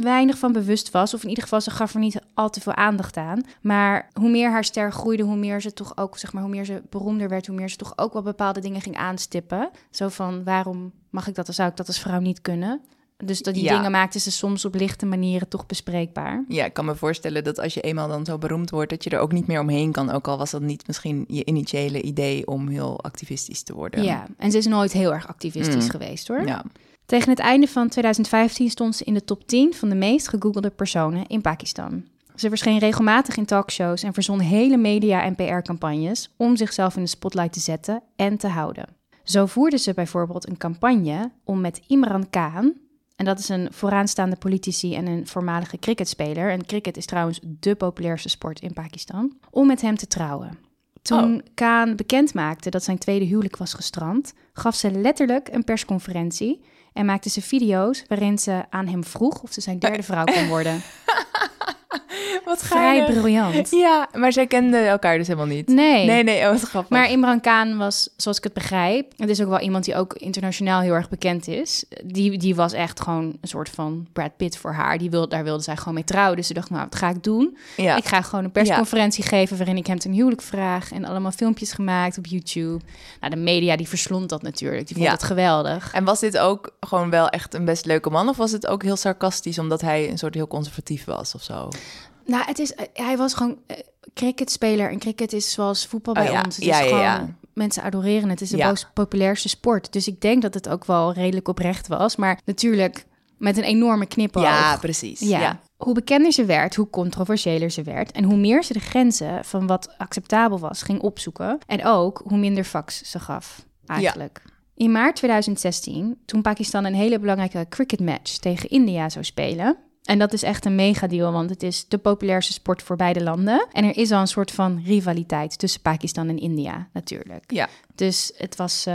weinig van bewust was. Of in ieder geval, ze gaf er niet al te veel aandacht aan. Maar hoe meer haar ster groeide, hoe meer ze toch ook, zeg maar, hoe meer ze beroemder werd, hoe meer ze toch ook wel bepaalde dingen ging aanstippen. Zo van, waarom mag ik dat, zou ik dat als vrouw niet kunnen? Dus dat die dingen maakten ze soms op lichte manieren toch bespreekbaar. Ja, ik kan me voorstellen dat als je eenmaal dan zo beroemd wordt, dat je er ook niet meer omheen kan. Ook al was dat niet misschien je initiële idee om heel activistisch te worden. Ja, en ze is nooit heel erg activistisch mm. geweest hoor. Ja. Tegen het einde van 2015 stond ze in de top 10 van de meest gegoogelde personen in Pakistan. Ze verscheen regelmatig in talkshows en verzon hele media- en PR-campagnes om zichzelf in de spotlight te zetten en te houden. Zo voerde ze bijvoorbeeld een campagne om met Imran Khan, en dat is een vooraanstaande politici en een voormalige cricketspeler, en cricket is trouwens de populairste sport in Pakistan, om met hem te trouwen. Toen oh. Khan bekend maakte dat zijn tweede huwelijk was gestrand, gaf ze letterlijk een persconferentie en maakte ze video's waarin ze aan hem vroeg of ze zijn derde vrouw kon worden. wat Vrij briljant. Ja, maar zij kenden elkaar dus helemaal niet. Nee. Nee, nee, oh, wat grappig. Maar Imran Khan was, zoals ik het begrijp... Het is ook wel iemand die ook internationaal heel erg bekend is. Die, die was echt gewoon een soort van Brad Pitt voor haar. Die wilde, daar wilde zij gewoon mee trouwen. Dus ze dacht, nou, wat ga ik doen? Ja. Ik ga gewoon een persconferentie geven... waarin ik hem ten huwelijk vraag. En allemaal filmpjes gemaakt op YouTube. Nou, de media die verslond dat natuurlijk. Die vond het geweldig. En was dit ook gewoon wel echt een best leuke man? Of was het ook heel sarcastisch... omdat hij een soort heel conservatief was of zo? Nou, het is, eh, hij was gewoon uh, cricketspeler. En cricket is zoals voetbal bij oh ons. Het ja, is ja, gewoon, Mensen adoreren het. Het is de most populairste sport. Dus ik denk dat het ook wel redelijk oprecht was. Maar natuurlijk met een enorme knipoog. Ja, precies. Ja. Hoe bekender ze werd, hoe controversiëler ze werd. En hoe meer ze de grenzen van wat acceptabel was ging opzoeken. En ook hoe minder fax ze gaf, eigenlijk. In maart 2016, toen Pakistan een hele belangrijke cricketmatch tegen India zou spelen, en dat is echt een megadeal, want het is de populairste sport voor beide landen. En er is al een soort van rivaliteit tussen Pakistan en India, natuurlijk. Ja. Dus het was um,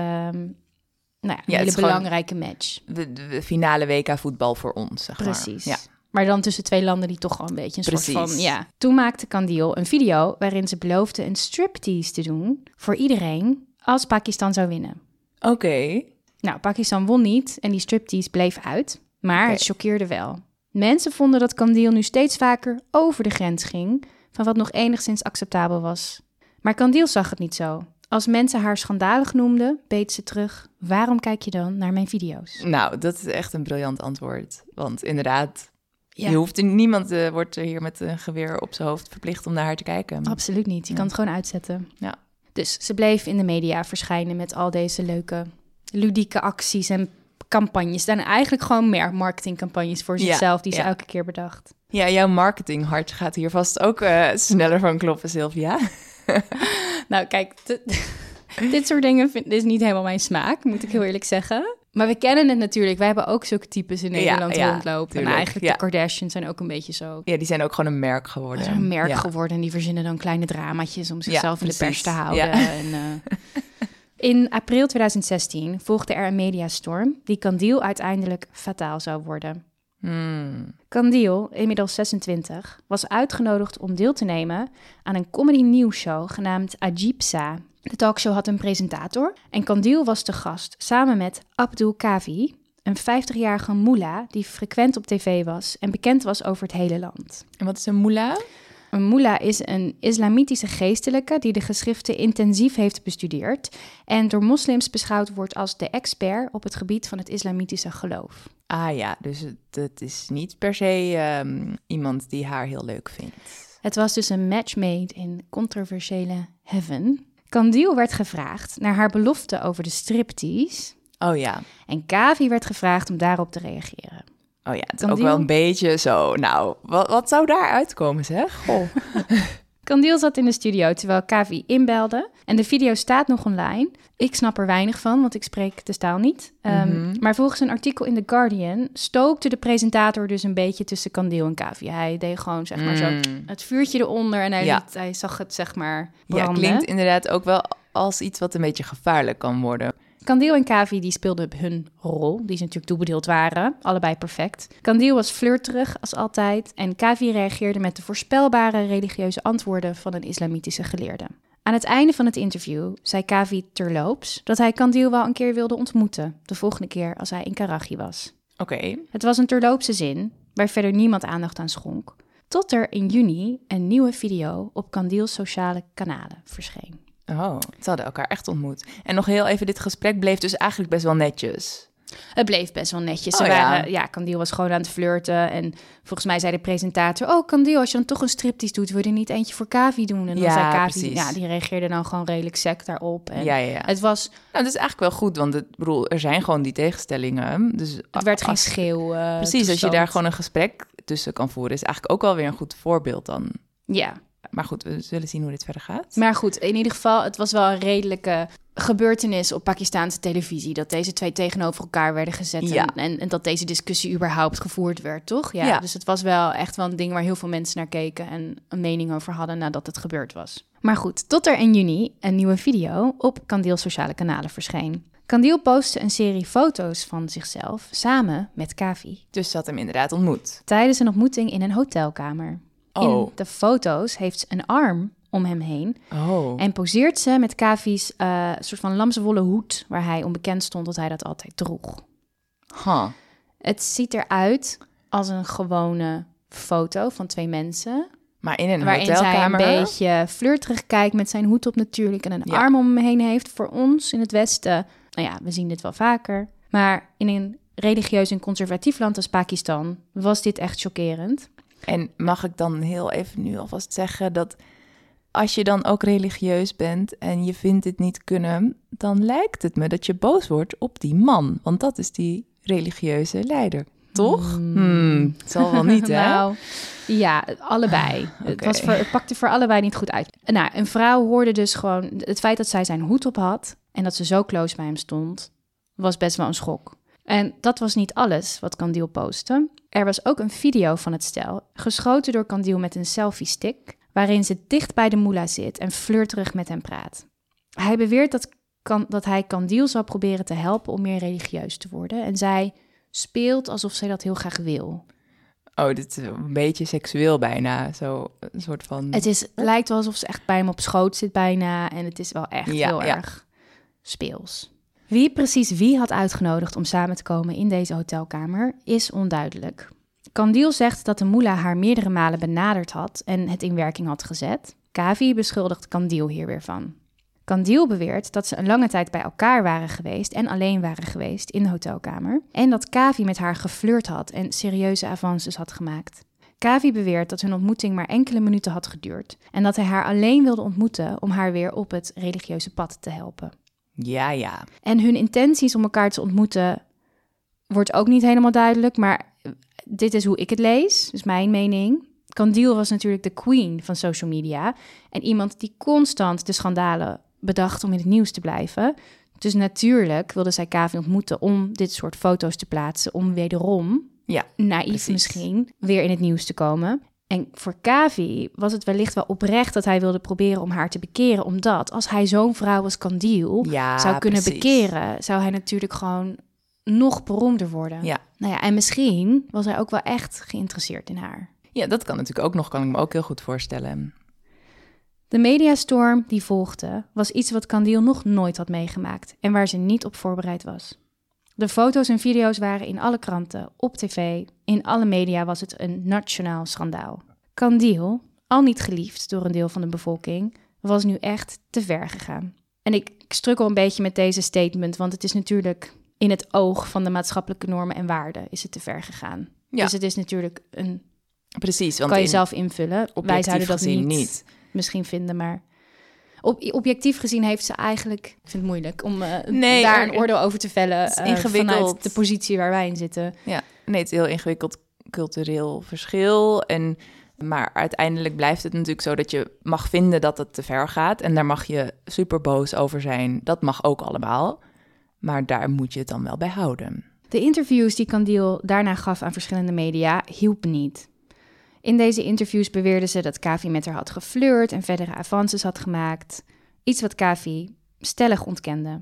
nou ja, een hele belangrijke match. De, de, finale WK voetbal voor ons, zeg Precies. Maar. Ja. Maar dan tussen twee landen die toch wel een beetje een Precies. soort van... Ja. Toen maakte Kandil een video waarin ze beloofde een striptease te doen... voor iedereen als Pakistan zou winnen. Oké. Nou, Pakistan won niet en die striptease bleef uit. Maar het choqueerde wel. Mensen vonden dat Candile nu steeds vaker over de grens ging van wat nog enigszins acceptabel was. Maar Candile zag het niet zo. Als mensen haar schandalig noemden, beet ze terug: Waarom kijk je dan naar mijn video's? Nou, dat is echt een briljant antwoord. Want inderdaad, je hoeft niemand uh, wordt hier met een geweer op zijn hoofd verplicht om naar haar te kijken. Absoluut niet. Je kan het gewoon uitzetten. Ja. Dus ze bleef in de media verschijnen met al deze leuke, ludieke acties en campagnes. zijn eigenlijk gewoon meer marketingcampagnes voor zichzelf die ze elke keer bedacht. Ja, jouw marketinghart gaat hier vast ook uh, sneller van kloppen, Sylvia. nou, kijk, dit soort dingen vind, is niet helemaal mijn smaak, moet ik heel eerlijk zeggen. Maar we kennen het natuurlijk. Wij hebben ook zulke types in Nederland rondlopen. en eigenlijk de Kardashians zijn ook een beetje zo. Ja, die zijn ook gewoon een merk geworden. Een merk geworden en die verzinnen dan kleine dramaatjes om zichzelf in de pers te houden. En, uh, In april 2016 volgde er een mediastorm die Candiel uiteindelijk fataal zou worden. Hmm. Candiel, inmiddels 26, was uitgenodigd om deel te nemen aan een comedy nieuwsshow genaamd Ajipsa. De talkshow had een presentator en Candiel was te gast samen met Abdul Kavi, Een 50-jarige moela die frequent op tv was en bekend was over het hele land. En wat is een moela? Een moela is een islamitische geestelijke die de geschriften intensief heeft bestudeerd en door moslims beschouwd wordt als de expert op het gebied van het islamitische geloof. Ah ja, dus het, het is niet per se ehm, iemand die haar heel leuk vindt. Het was dus een match made in controversiële heaven. Candiel werd gevraagd naar haar belofte over de striptease Oh ja, en Kavi werd gevraagd om daarop te reageren. Oh ja, het is ook wel een beetje zo. Nou, wat, wat zou daar uitkomen zeg? Goh. Candiel zat in de studio terwijl Kavi inbelde. En de video staat nog online. Ik snap er weinig van, want ik spreek de taal niet. Ehm, Mhm. Maar volgens een artikel in The Guardian stookte de presentator dus een beetje tussen Candiel en Kavi. Hij deed gewoon zeg maar zo Mm. het vuurtje eronder en hij, Ja. liet, hij zag het zeg maar Ja, branden. klinkt inderdaad ook wel als iets wat een beetje gevaarlijk kan worden. Candiel en Kavi die speelden hun rol, die ze natuurlijk toebedeeld waren. Allebei perfect. Candiel was flirterig als altijd en Kavi reageerde met de voorspelbare religieuze antwoorden van een islamitische geleerde. Aan het einde van het interview zei Kavi terloops dat hij Candiel wel een keer wilde ontmoeten, de volgende keer als hij in Karachi was. Oké, het Het was een terloopse zin, waar verder niemand aandacht aan schonk, tot er in juni een nieuwe video op Candiel's sociale kanalen verscheen. Oh, ze hadden elkaar echt ontmoet. En nog heel even, dit gesprek bleef dus eigenlijk best wel netjes. Het bleef best wel netjes. Oh, ja. waren, ja, Candiel was gewoon aan het flirten. En volgens mij zei de presentator... Oh, Candiel, als je dan toch een striptease doet... wil je niet eentje voor Kavi doen? En dan Ja, zei Kavi... precies. Ja, die reageerde dan gewoon redelijk sec daarop. En Ja, ja, ja. Het, was, Nou, dat is eigenlijk wel goed, want het, bedoel, er zijn gewoon die tegenstellingen. Dus het werd geen schreeuw. eh, Precies, als je daar gewoon een gesprek tussen kan voeren, is eigenlijk ook wel weer een goed voorbeeld dan. Ja, Maar goed, we zullen zien hoe dit verder gaat. maar goed, in ieder geval... het was wel een redelijke gebeurtenis op Pakistaanse televisie... dat deze twee tegenover elkaar werden gezet... Ja. En, en, dat deze discussie überhaupt gevoerd werd, toch? Ja, Ja. Dus het was wel echt wel een ding waar heel veel mensen naar keken... en een mening over hadden nadat het gebeurd was. Maar goed, tot er in juni een nieuwe video op Candiel sociale kanalen verscheen. Candiel postte een serie foto's van zichzelf samen met Kavi... Dus ze had hem inderdaad ontmoet. tijdens een ontmoeting in een hotelkamer. Oh, In de foto's heeft ze een arm om hem heen oh. en poseert ze met Kavi's eh, soort van lamswollen hoed, waar hij onbekend stond dat hij dat altijd droeg. Huh. Het ziet eruit als een gewone foto van twee mensen, Maar in een waarin zij een hotelkamer. beetje flirterig kijkt met zijn hoed op natuurlijk en een Ja. arm om hem heen heeft. Voor ons in het Westen, nou ja, we zien dit wel vaker. Maar in een religieus en conservatief land als Pakistan was dit echt chockerend. En mag ik dan heel even nu alvast zeggen dat als je dan ook religieus bent en je vindt dit niet kunnen, dan lijkt het me dat je boos wordt op die man. Want dat is die religieuze leider. Toch? Hmm, het zal wel niet, hè? Nou, ja, allebei. Het, Oké. was voor, het pakte voor allebei niet goed uit. Nou, een vrouw hoorde dus gewoon... Het feit dat zij zijn hoed op had en dat ze zo close bij hem stond... was best wel een schok. En dat was niet alles wat Candiel postte. Er was ook een video van het stel, geschoten door Candiel met een selfie-stick... waarin ze dicht bij de moela zit en flirterig met hem praat. Hij beweert dat, kan, dat hij Candiel zal proberen te helpen om meer religieus te worden... en zij speelt alsof zij dat heel graag wil. Oh, dit is een beetje seksueel bijna. Zo een soort van... Het is, lijkt wel alsof ze echt bij hem op schoot zit bijna. En het is wel echt Ja, heel ja. erg speels. Wie precies wie had uitgenodigd om samen te komen in deze hotelkamer, is onduidelijk. Candiel zegt dat de moela haar meerdere malen benaderd had en het in werking had gezet. Kavi beschuldigt Candiel hier weer van. Candiel beweert dat ze een lange tijd bij elkaar waren geweest en alleen waren geweest in de hotelkamer. En dat Kavi met haar geflirt had en serieuze avances had gemaakt. Kavi beweert dat hun ontmoeting maar enkele minuten had geduurd en dat hij haar alleen wilde ontmoeten om haar weer op het religieuze pad te helpen. Ja, ja. En hun intenties om elkaar te ontmoeten wordt ook niet helemaal duidelijk, maar dit is hoe ik het lees, dus mijn mening. Candiel was natuurlijk de queen van social media en iemand die constant de schandalen bedacht om in het nieuws te blijven. Dus natuurlijk wilde zij Kavi ontmoeten om dit soort foto's te plaatsen, om wederom, Ja, naïef precies. misschien, weer in het nieuws te komen. En voor Kavi was het wellicht wel oprecht dat hij wilde proberen om haar te bekeren, omdat als hij zo'n vrouw als Candiel ja zou kunnen precies. bekeren, zou hij natuurlijk gewoon nog beroemder worden. Ja. Nou ja, en misschien was hij ook wel echt geïnteresseerd in haar. Ja, dat kan natuurlijk ook nog, kan ik me ook heel goed voorstellen. De mediastorm die volgde was iets wat Candiel nog nooit had meegemaakt en waar ze niet op voorbereid was. De foto's en video's waren in alle kranten, op tv, in alle media was het een nationaal schandaal. Kandil, al niet geliefd door een deel van de bevolking, was nu echt te ver gegaan. En ik, ik strukkel een beetje met deze statement, want het is natuurlijk in het oog van de maatschappelijke normen en waarden is het te ver gegaan. Ja. Dus het is natuurlijk een Precies, want kan je in- zelf invullen. Wij zouden dat niet, niet. misschien vinden, maar op, objectief gezien heeft ze eigenlijk... Ik vind het moeilijk om eh, Nee, daar er- een oordeel over te vellen eh, ingewikkeld. vanuit de positie waar wij in zitten. Ja, nee, het is heel ingewikkeld cultureel verschil. En, maar uiteindelijk blijft het natuurlijk zo dat je mag vinden dat het te ver gaat. En daar mag je super boos over zijn. Dat mag ook allemaal. Maar daar moet je het dan wel bij houden. De interviews die Kandil daarna gaf aan verschillende media hielpen niet. In deze interviews beweerde ze dat Kavi met haar had geflirt en verdere avances had gemaakt. Iets wat Kavi stellig ontkende.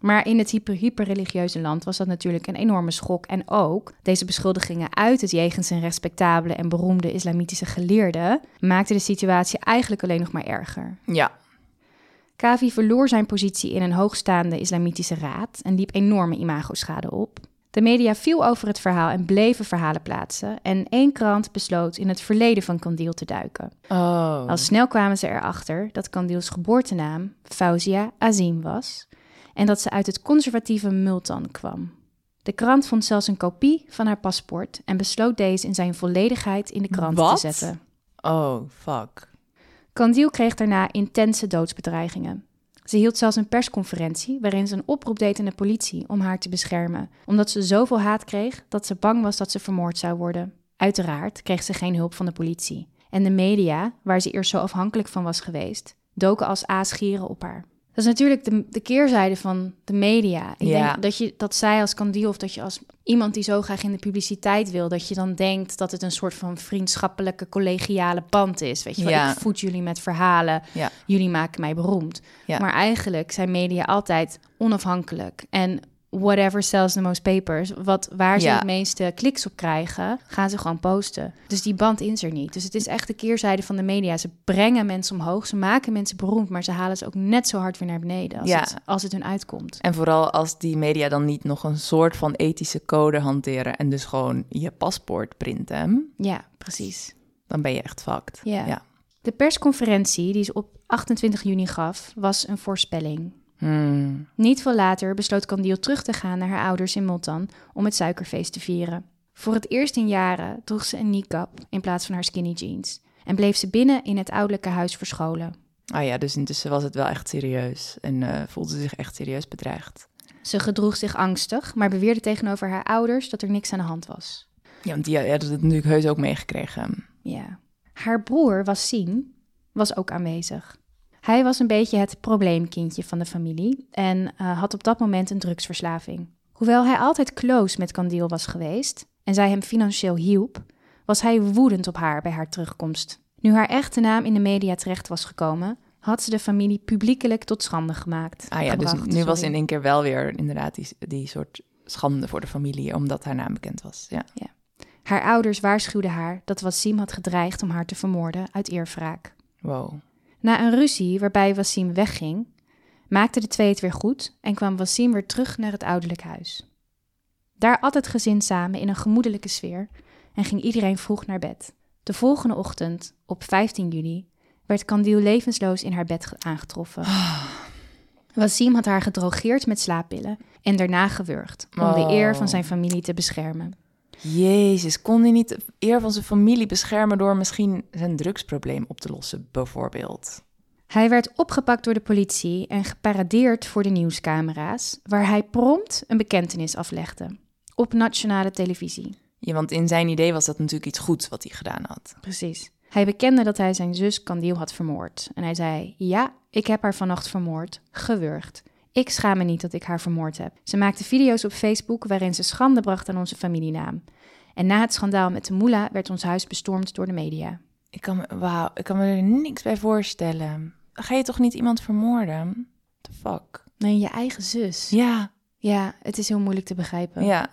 Maar in het hyper, hyperreligieuze land was dat natuurlijk een enorme schok. En ook deze beschuldigingen uit het jegens een respectabele en beroemde islamitische geleerde maakten de situatie eigenlijk alleen nog maar erger. Ja, Kavi verloor zijn positie in een hoogstaande islamitische raad en liep enorme imagoschade op. De media viel over het verhaal en bleven verhalen plaatsen. En één krant besloot in het verleden van Kandil te duiken. oh. Al snel kwamen ze erachter dat Kandils geboortenaam Fauzia Azim was en dat ze uit het conservatieve Multan kwam. De krant vond zelfs een kopie van haar paspoort en besloot deze in zijn volledigheid in de krant Wat? te zetten. oh, fuck. Kandil kreeg daarna intense doodsbedreigingen. Ze hield zelfs een persconferentie waarin ze een oproep deed aan de politie om haar te beschermen, omdat ze zoveel haat kreeg dat ze bang was dat ze vermoord zou worden. Uiteraard kreeg ze geen hulp van de politie. En de media, waar ze eerst zo afhankelijk van was geweest, doken als aasgieren op haar. Dat is natuurlijk de, de keerzijde van de media. Ik Ja. denk dat, je, dat zij als Kandil of dat je als iemand die zo graag in de publiciteit wil, dat je dan denkt dat het een soort van vriendschappelijke, collegiale band is. Weet je wel, Ja. ik voed jullie met verhalen, Ja. jullie maken mij beroemd. Maar eigenlijk zijn media altijd onafhankelijk. En whatever sells the most papers, wat, waar ze Ja. het meeste kliks op krijgen, gaan ze gewoon posten. Dus die band is er niet. Dus het is echt de keerzijde van de media. Ze brengen mensen omhoog, ze maken mensen beroemd, maar ze halen ze ook net zo hard weer naar beneden als, Ja. het, als het hun uitkomt. En vooral als die media dan niet nog een soort van ethische code hanteren... en dus gewoon je paspoort printen, Ja, precies. dan ben je echt fucked. Ja. ja. De persconferentie die ze op 28 juni gaf, was een voorspelling. Hmm. Niet veel later besloot Candile terug te gaan naar haar ouders in Multan om het suikerfeest te vieren. Voor het eerst in jaren droeg ze een niqab in plaats van haar skinny jeans en bleef ze binnen in het ouderlijke huis verscholen. Ah ja, dus intussen was het wel echt serieus en eh, voelde ze zich echt serieus bedreigd. Ze gedroeg zich angstig, maar beweerde tegenover haar ouders dat er niks aan de hand was. Ja, want die hadden het natuurlijk heus ook meegekregen. Ja. Haar broer Wassim was ook aanwezig. Hij was een beetje het probleemkindje van de familie en eh, had op dat moment een drugsverslaving. Hoewel hij altijd close met Candile was geweest en zij hem financieel hielp, was hij woedend op haar bij haar terugkomst. Nu haar echte naam in de media terecht was gekomen, had ze de familie publiekelijk tot schande gemaakt. Ah ja, dus nu was in één keer wel weer inderdaad die, die soort schande voor de familie, omdat haar naam bekend was. Ja. Haar ouders waarschuwden haar dat Wassim had gedreigd om haar te vermoorden uit eerwraak. Wow. Na een ruzie waarbij Wassim wegging, maakten de twee het weer goed en kwam Wassim weer terug naar het ouderlijk huis. Daar at het gezin samen in een gemoedelijke sfeer en ging iedereen vroeg naar bed. De volgende ochtend, op 15 juli, werd Candile levensloos in haar bed ge- aangetroffen. Wassim had haar gedrogeerd met slaappillen en daarna gewurgd om de eer van zijn familie te beschermen. Jezus, kon hij niet de eer van zijn familie beschermen door misschien zijn drugsprobleem op te lossen, bijvoorbeeld? Hij werd opgepakt door de politie en geparadeerd voor de nieuwscamera's, waar hij prompt een bekentenis aflegde. Op nationale televisie. Ja, want in zijn idee was dat natuurlijk iets goeds wat hij gedaan had. Precies. Hij bekende dat hij zijn zus Candile had vermoord. En hij zei: Ja, ik heb haar vannacht vermoord, gewurgd. Ik schaam me niet dat ik haar vermoord heb. Ze maakte video's op Facebook waarin ze schande bracht aan onze familienaam. En na het schandaal met de moela werd ons huis bestormd door de media. Ik kan me, wauw, ik kan me er niks bij voorstellen. Ga je toch niet iemand vermoorden? What the fuck? Nee, je eigen zus. Ja, Ja, het is heel moeilijk te begrijpen. ja.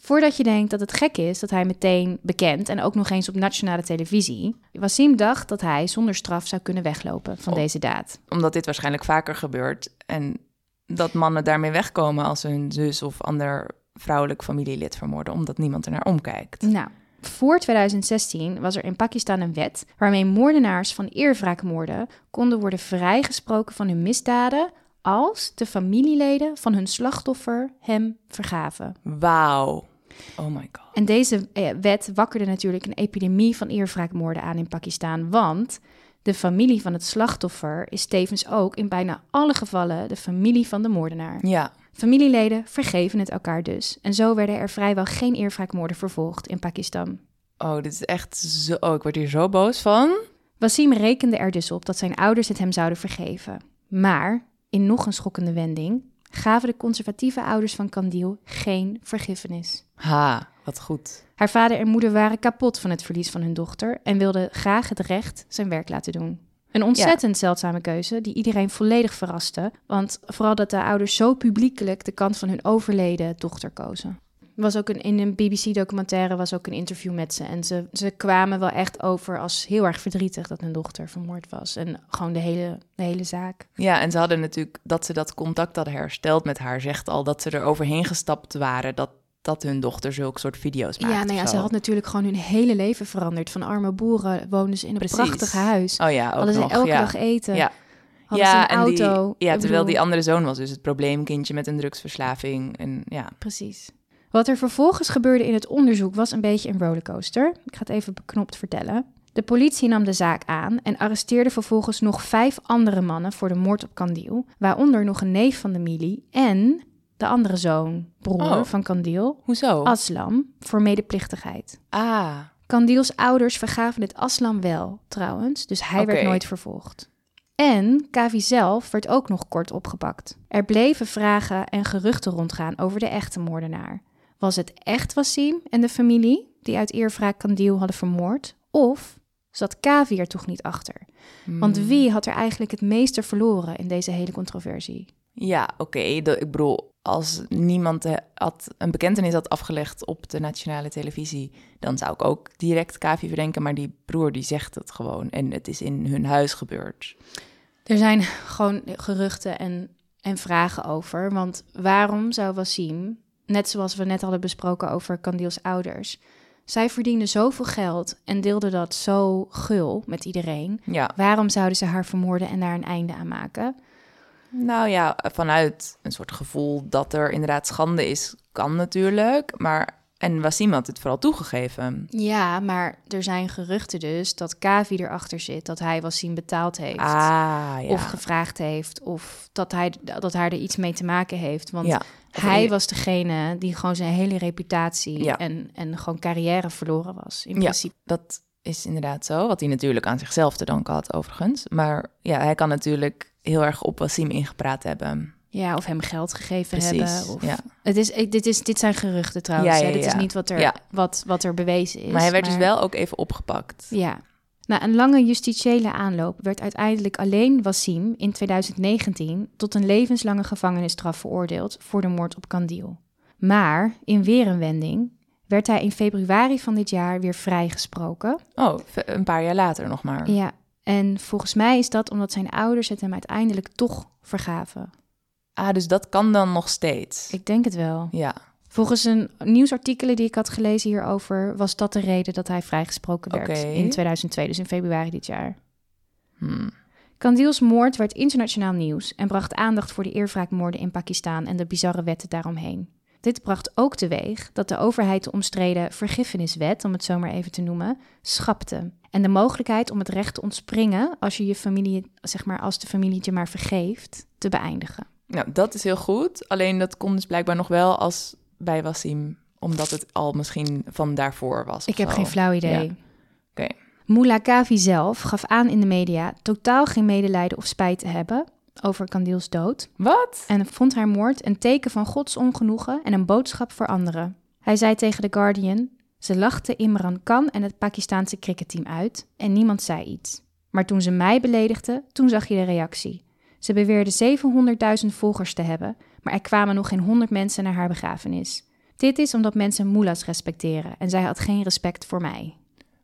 Voordat je denkt dat het gek is dat hij meteen bekend en ook nog eens op nationale televisie. Wassim dacht dat hij zonder straf zou kunnen weglopen van Oh. deze daad. Omdat dit waarschijnlijk vaker gebeurt. En dat mannen daarmee wegkomen als ze hun zus of ander vrouwelijk familielid vermoorden, omdat niemand er naar omkijkt. Nou, voor 2016 was er in Pakistan een wet waarmee moordenaars van eerwraakmoorden konden worden vrijgesproken van hun misdaden als de familieleden van hun slachtoffer hem vergaven. Wauw. Oh my god. En deze eh, wet wakkerde natuurlijk een epidemie van eerwraakmoorden aan in Pakistan, want de familie van het slachtoffer is tevens ook in bijna alle gevallen de familie van de moordenaar. Ja. Familieleden vergeven het elkaar dus. En zo werden er vrijwel geen eerwraakmoorden vervolgd in Pakistan. Oh, dit is echt zo... Oh, ik word hier zo boos van. Wasim rekende er dus op dat zijn ouders het hem zouden vergeven. Maar, in nog een schokkende wending, gaven de conservatieve ouders van Kandil geen vergiffenis. Ha, wat goed. Haar vader en moeder waren kapot van het verlies van hun dochter en wilden graag het recht zijn werk laten doen. Een ontzettend zeldzame keuze die iedereen volledig verraste, want vooral dat de ouders zo publiekelijk de kant van hun overleden dochter kozen. Was ook een, in een BBC-documentaire was ook een interview met ze. En ze, ze kwamen wel echt over als heel erg verdrietig dat hun dochter vermoord was. En gewoon de hele, de hele zaak. Ja, en ze hadden natuurlijk dat ze dat contact hadden hersteld met haar, zegt al dat ze er overheen gestapt waren. Dat, dat hun dochter zulke soort video's maakte. Ja, nou ja, ze had natuurlijk gewoon hun hele leven veranderd. Van arme boeren woonden ze in een Precies. prachtig huis. Oh ja, ook Hadden ze nog, elke ja. dag eten. Ja. Hadden ze een die- auto. ja, terwijl bedoel- die andere zoon was dus het probleemkindje met een drugsverslaving. En ja, Precies. Wat er vervolgens gebeurde in het onderzoek was een beetje een rollercoaster. Ik ga het even beknopt vertellen. De politie nam de zaak aan en arresteerde vervolgens nog vijf andere mannen voor de moord op Kandil, waaronder nog een neef van de Mili en de andere zoon, broer Oh. van Kandil, hoezo? Aslam, voor medeplichtigheid. Ah, Kandils ouders vergaven het Aslam wel, trouwens, dus hij werd nooit vervolgd. En Kavi zelf werd ook nog kort opgepakt. Er bleven vragen en geruchten rondgaan over de echte moordenaar. Was het echt Wassim en de familie die uit eerwraak Kandil hadden vermoord? Of zat Kavi er toch niet achter? Want Hmm. wie had er eigenlijk het meeste verloren in deze hele controversie? ja, oké. Ik bedoel, als niemand eh, had, een bekentenis had afgelegd op de nationale televisie, dan zou ik ook direct Kavi verdenken. Maar die broer die zegt het gewoon en het is in hun huis gebeurd. Er zijn gewoon geruchten en, en vragen over. Want waarom zou Wassim, net zoals we net hadden besproken over Kandils ouders, zij verdiende zoveel geld en deelde dat zo gul met iedereen. Ja, Waarom zouden ze haar vermoorden en daar een einde aan maken? nou ja, vanuit een soort gevoel dat er inderdaad schande is, kan natuurlijk. Maar, en Wassim had het vooral toegegeven. Ja, maar er zijn geruchten dus dat Kavi erachter zit, dat hij Wassim betaald heeft. Ah, ja. Of gevraagd heeft, of dat hij, dat hij er iets mee te maken heeft. Want ja. Of Hij in- was degene die gewoon zijn hele reputatie Ja. en, en gewoon carrière verloren was. In Ja. principe. Dat is inderdaad zo. Wat hij natuurlijk aan zichzelf te danken had, overigens. Maar ja, hij kan natuurlijk heel erg op Wassim ingepraat hebben. Ja, of hem geld gegeven Precies, hebben. Of... ja. Het is, dit, is, dit zijn geruchten trouwens. Ja. Dit is niet wat er, wat, wat er bewezen is. maar hij werd dus wel ook even opgepakt. Ja. Na een lange justitiële aanloop werd uiteindelijk alleen Wassim in 2019 tot een levenslange gevangenisstraf veroordeeld voor de moord op Kandil. Maar in weer een wending werd hij in februari van dit jaar weer vrijgesproken Oh, een paar jaar later nog maar. Ja, en volgens mij is dat omdat zijn ouders het hem uiteindelijk toch vergaven. Ah, dus dat kan dan nog steeds. Ik denk het wel. Ja. Volgens een nieuwsartikelen die ik had gelezen hierover, was dat de reden dat hij vrijgesproken werd in 2002, dus in februari dit jaar. Hm. Kandil's moord werd internationaal nieuws en bracht aandacht voor de eerwraakmoorden in Pakistan en de bizarre wetten daaromheen. Dit bracht ook teweeg dat de overheid de omstreden vergiffeniswet, om het zo maar even te noemen, schapte. En de mogelijkheid om het recht te ontspringen als je je familie, zeg maar, als de familie je maar vergeeft, te beëindigen. Nou, dat is heel goed. Alleen dat kon dus blijkbaar nog wel als bij Wassim. Omdat het al misschien van daarvoor was. Ik heb zo. geen flauw idee. Ja. Oké. Mullah Kavi zelf gaf aan in de media totaal geen medelijden of spijt te hebben over Kandil's dood. Wat? en vond haar moord een teken van Gods ongenoegen en een boodschap voor anderen. Hij zei tegen The Guardian: Ze lachten Imran Khan en het Pakistaanse cricketteam uit en niemand zei iets. Maar toen ze mij beledigden, toen zag je de reactie. Ze beweerde 700.000 volgers te hebben, maar er kwamen nog geen 100 mensen naar haar begrafenis. Dit is omdat mensen mullahs respecteren en zij had geen respect voor mij.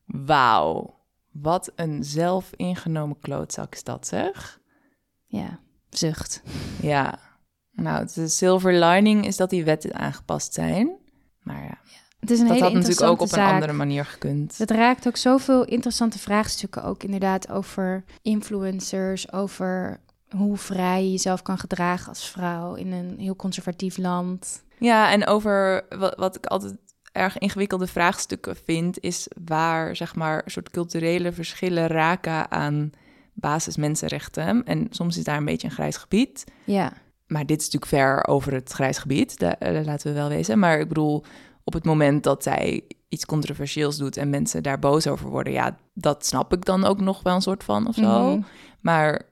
Wauw. Wat een zelfingenomen klootzak is dat, zeg. Ja, zucht. Ja. Nou, de silver lining is dat die wetten aangepast zijn. Maar ja, Het is een dat hele had natuurlijk ook op een andere manier gekund. Het raakt ook zoveel interessante vraagstukken ook inderdaad over influencers, over hoe vrij je jezelf kan gedragen als vrouw in een heel conservatief land. Ja, en over wat, wat ik altijd erg ingewikkelde vraagstukken vind, is waar zeg maar soort culturele verschillen raken aan basismensenrechten. En soms is daar een beetje een grijs gebied. Ja, Maar dit is natuurlijk ver over het grijs gebied, da- eh, laten we wel wezen. Maar ik bedoel, op het moment dat zij iets controversieels doet en mensen daar boos over worden, ja, dat snap ik dan ook nog wel een soort van of zo. Mhm. Maar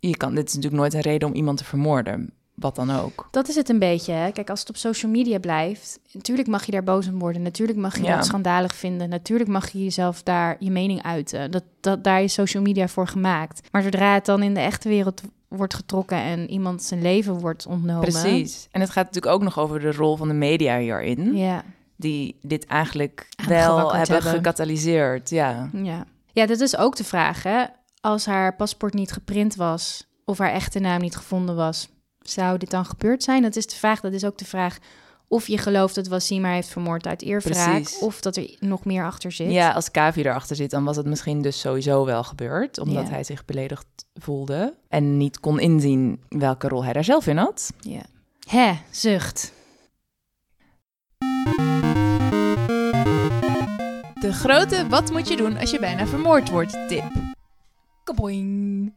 je kan, dit is natuurlijk nooit een reden om iemand te vermoorden, wat dan ook. dat is het een beetje. Hè? Kijk, als het op social media blijft, natuurlijk mag je daar boos om worden. Natuurlijk mag je Ja. dat schandalig vinden. Natuurlijk mag je jezelf daar je mening uiten. Dat, dat, daar is social media voor gemaakt. Maar zodra het dan in de echte wereld wordt getrokken en iemand zijn leven wordt ontnomen. Precies. En het gaat natuurlijk ook nog over de rol van de media hierin, Ja. die dit eigenlijk wel hebben, hebben. gecatalyseerd. Ja. Ja. ja, dat is ook de vraag. Hè? Als haar paspoort niet geprint was of haar echte naam niet gevonden was, zou dit dan gebeurd zijn? Dat is de vraag. Dat is ook de vraag of je gelooft dat Wassim haar heeft vermoord uit eerwraak Precies. of dat er nog meer achter zit. ja, als Kavi erachter zit, dan was het misschien dus sowieso wel gebeurd, omdat Ja. hij zich beledigd voelde en niet kon inzien welke rol hij daar zelf in had. ja. Hè, zucht. De grote wat moet je doen als je bijna vermoord wordt tip. Kaboing.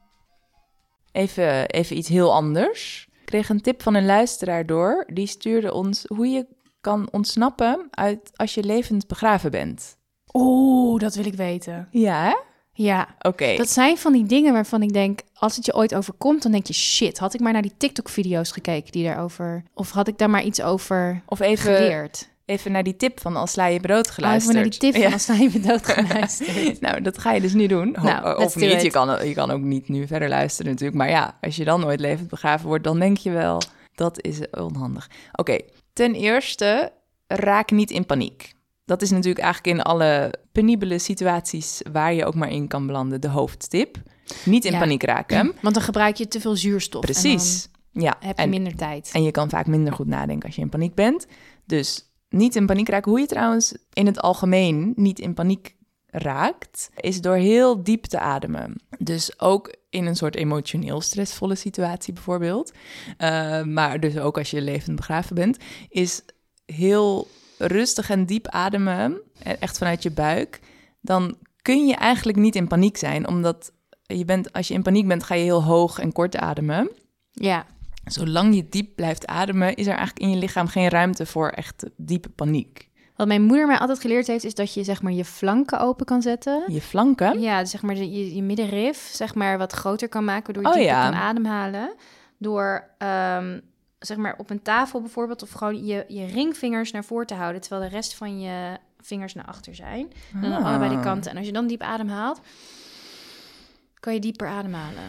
Even, even iets heel anders. Ik kreeg een tip van een luisteraar door. Die stuurde ons hoe je kan ontsnappen uit als je levend begraven bent. Oeh, dat wil ik weten. Ja, hè? Ja, Oké. dat zijn van die dingen waarvan ik denk, als het je ooit overkomt, dan denk je, shit, had ik maar naar die TikTok-video's gekeken die daarover, of had ik daar maar iets over Of even, geleerd? Even naar die tip van als sla je brood Oh, geluisterd. even naar die tip van Ja. als sta je me dood geluisterd. Nou, dat ga je dus niet doen. Ho- Nou, let's of niet, it. je kan, je kan ook niet nu verder luisteren natuurlijk. Maar ja, als je dan nooit levend begraven wordt, dan denk je wel, dat is onhandig. Oké, ten eerste, raak niet in paniek. Dat is natuurlijk eigenlijk in alle penibele situaties waar je ook maar in kan belanden de hoofdtip. Niet in Ja. paniek raken. Want dan gebruik je te veel zuurstof. Precies. Ja, En dan heb je en, minder tijd. en je kan vaak minder goed nadenken als je in paniek bent. Dus niet in paniek raken. Hoe je trouwens in het algemeen niet in paniek raakt, is door heel diep te ademen. Dus ook in een soort emotioneel stressvolle situatie bijvoorbeeld. Uh, maar dus ook als je levend begraven bent, is heel rustig en diep ademen, echt vanuit je buik. Dan kun je eigenlijk niet in paniek zijn, omdat je bent, als je in paniek bent, ga je heel hoog en kort ademen. Ja. Zolang je diep blijft ademen, is er eigenlijk in je lichaam geen ruimte voor echt diepe paniek. Wat mijn moeder mij altijd geleerd heeft, is dat je zeg maar je flanken open kan zetten. Je flanken? Ja, dus zeg maar je, je middenrif zeg maar wat groter kan maken, waardoor je Oh, ja. kan ademhalen. Door ehm, zeg maar op een tafel bijvoorbeeld, of gewoon je, je ringvingers naar voren te houden, terwijl de rest van je vingers naar achter zijn. En dan Ah. allebei de kanten. En als je dan diep ademhaalt, kan je dieper ademhalen.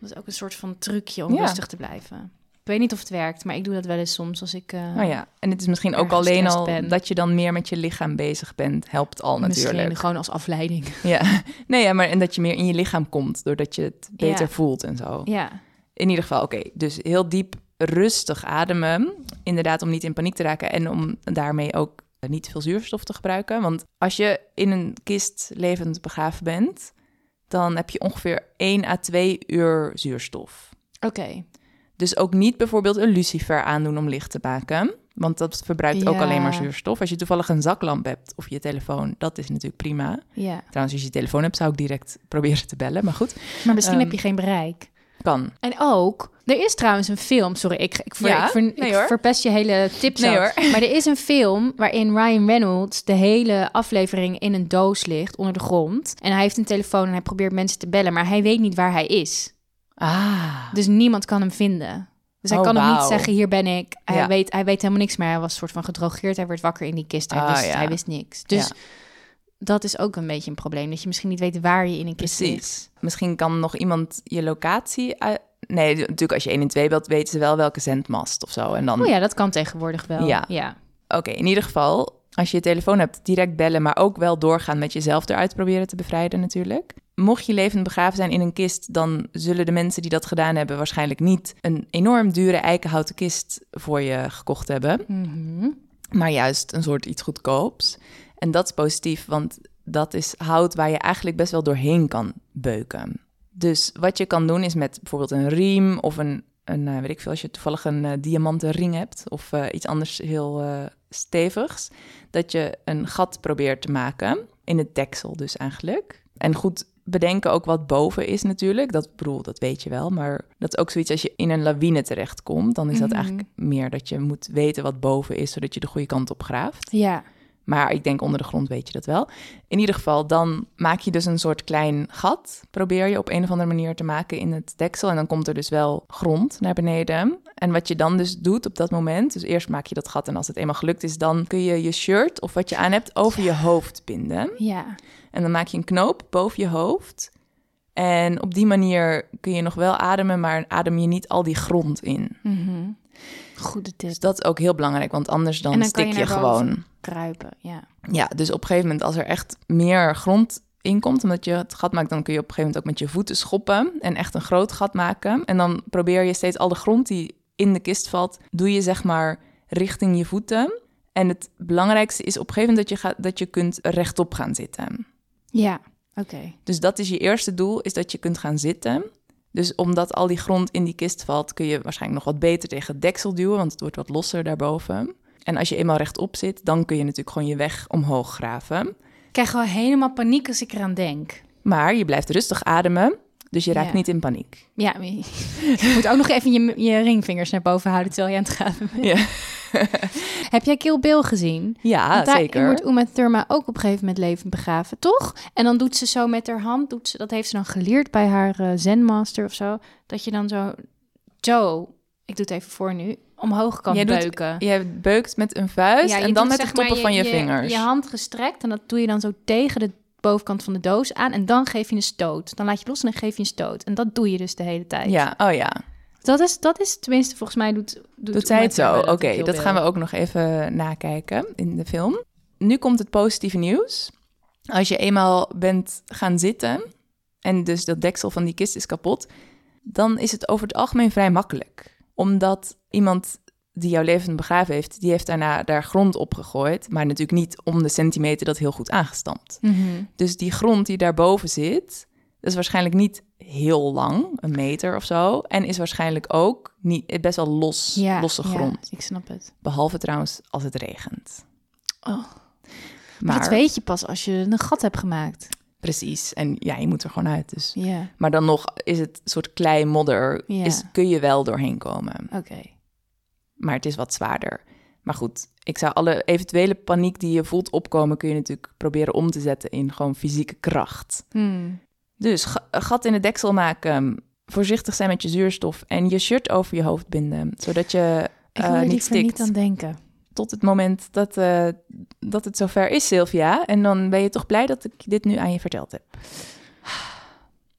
Dat is ook een soort van trucje om Ja. rustig te blijven. Ik weet niet of het werkt, maar ik doe dat wel eens soms als ik... eh, Nou ja, en het is misschien ook alleen al ben. dat je dan meer met je lichaam bezig bent, helpt al natuurlijk. Misschien gewoon als afleiding. Ja, nee, ja, maar en dat je meer in je lichaam komt, doordat je het beter Ja. voelt en zo. Ja, In ieder geval, oké, dus heel diep rustig ademen. Inderdaad, om niet in paniek te raken en om daarmee ook niet veel zuurstof te gebruiken. Want als je in een kist levend begraven bent, dan heb je ongeveer 1 à 2 uur zuurstof. oké. Dus ook niet bijvoorbeeld een lucifer aandoen om licht te maken. Want dat verbruikt ook alleen maar zuurstof. Als je toevallig een zaklamp hebt of je telefoon, dat is natuurlijk prima. Ja, Trouwens, als je je telefoon hebt, zou ik direct proberen te bellen. Maar goed, maar misschien Ehm, heb je geen bereik. Kan. En ook, er is trouwens een film. Sorry, ik, ik, ver, Ja? ik, ver- Nee, ik hoor. verpest je hele tip Nee, zo. hoor. Maar er is een film waarin Ryan Reynolds de hele aflevering in een doos ligt onder de grond. En hij heeft een telefoon en hij probeert mensen te bellen, maar hij weet niet waar hij is. Ah, Dus niemand kan hem vinden. Dus hij Oh, kan hem niet zeggen, hier ben ik. Hij, Ja. weet, hij weet helemaal niks meer. Hij was soort van gedrogeerd. Hij werd wakker in die kist. Hij, Ah, wist, ja. hij wist niks. Dus Ja. Dat is ook een beetje een probleem. Dat je misschien niet weet waar je in een kist precies. Misschien kan nog iemand je locatie... uit- Nee, natuurlijk als je 112 belt, weten ze wel welke zendmast of zo. En dan... Oh ja, dat kan tegenwoordig wel. Ja. ja. Oké, in ieder geval, als je je telefoon hebt, direct bellen, maar ook wel doorgaan met jezelf eruit proberen te bevrijden natuurlijk. mocht je levend begraven zijn in een kist, dan zullen de mensen die dat gedaan hebben waarschijnlijk niet een enorm dure eikenhouten kist voor je gekocht hebben, Mhm. maar juist een soort iets goedkoops. En dat is positief, want dat is hout waar je eigenlijk best wel doorheen kan beuken. Dus wat je kan doen is met bijvoorbeeld een riem of een, een eh, weet ik veel, als je toevallig een eh, diamanten ring hebt of eh, iets anders heel stevigs, dat je een gat probeert te maken in het deksel dus eigenlijk. En goed bedenken ook wat boven is natuurlijk. Dat bedoel, dat weet je wel, maar dat is ook zoiets als je in een lawine terechtkomt, dan is dat Mhm. eigenlijk meer dat je moet weten wat boven is, zodat je de goede kant op graaft. Ja. Maar ik denk onder de grond weet je dat wel. In ieder geval, dan maak je dus een soort klein gat. Probeer je op een of andere manier te maken in het deksel. En dan komt er dus wel grond naar beneden. En wat je dan dus doet op dat moment... dus eerst maak je dat gat en als het eenmaal gelukt is... dan kun je je shirt of wat je aan hebt over je hoofd binden. Ja. En dan maak je een knoop boven je hoofd. En op die manier kun je nog wel ademen... maar adem je niet al die grond in. Mhm. Goede tip. Dus dat is ook heel belangrijk, want anders dan, En dan kan stik je gewoon... Kruipen, ja. Ja, dus op een gegeven moment als er echt meer grond in komt, omdat je het gat maakt, dan kun je op een gegeven moment ook met je voeten schoppen en echt een groot gat maken. En dan probeer je steeds al de grond die in de kist valt, doe je zeg maar richting je voeten. En het belangrijkste is op een gegeven moment dat je, gaat, dat je kunt rechtop gaan zitten. Ja, oké. Dus dat is je eerste doel, is dat je kunt gaan zitten. Dus omdat al die grond in die kist valt, kun je waarschijnlijk nog wat beter tegen het deksel duwen, want het wordt wat losser daarboven. En als je eenmaal rechtop zit, dan kun je natuurlijk gewoon je weg omhoog graven. Ik krijg gewoon helemaal paniek als ik eraan denk. Maar je blijft rustig ademen, dus je raakt Ja. niet in paniek. Ja, je moet ook nog even je, je ringvingers naar boven houden terwijl je aan het graven bent. Ja, Heb jij Kill Bill gezien? ja Want daarin zeker. wordt Uma Thurma ook op een gegeven moment levend begraven, toch? En dan doet ze zo met haar hand, doet ze, dat heeft ze dan geleerd bij haar eh, zenmaster of zo, dat je dan zo, Joe, ik doe het even voor nu, omhoog kan Jij doet- beuken. Je beukt met een vuist Ja, en dan met de toppen van je, je, vingers. Je hand gestrekt en dat doe je dan zo tegen de bovenkant van de doos aan en dan geef je een stoot. Dan laat je los en dan geef je een stoot. En dat doe je dus de hele tijd. Ja, oh ja. Dat is, dat is tenminste volgens mij doet, doet, Doet zij het zo? Oké, dat gaan we ook nog even nakijken in de film. Nu komt het positieve nieuws. Als je eenmaal bent gaan zitten en dus dat deksel van die kist is kapot, dan is het over het algemeen vrij makkelijk. Omdat iemand die jouw levend begraven heeft, die heeft daarna daar grond op gegooid, maar natuurlijk niet om de centimeter dat heel goed aangestampt. Mhm. Dus die grond die daarboven zit, dat is waarschijnlijk niet heel lang, een meter of zo. En is waarschijnlijk ook niet, best wel los, Ja, losse ja, grond. ik snap het. Behalve trouwens als het regent. Oh. Maar Maar, dat weet je pas als je een gat hebt gemaakt. precies. En ja, je moet er gewoon uit. Dus. Ja, Maar dan nog is het soort klei modder, Ja. is, kun je wel doorheen komen. oké. Maar het is wat zwaarder. Maar goed, ik zou alle eventuele paniek die je voelt opkomen, kun je natuurlijk proberen om te zetten in gewoon fysieke kracht. Hmm. Dus gat in het deksel maken, voorzichtig zijn met je zuurstof en je shirt over je hoofd binden, zodat je Ik eh, wil er niet stikt. niet aan denken. Tot het moment dat, eh, dat het zover is, Sylvia. En dan ben je toch blij dat ik dit nu aan je verteld heb.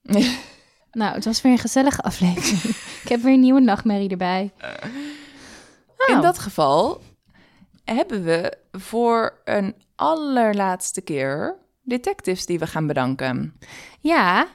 Nou, het was weer een gezellige aflevering. ik heb weer een nieuwe nachtmerrie erbij. In Oh. dat geval hebben we voor een allerlaatste keer detectives die we gaan bedanken. Ja,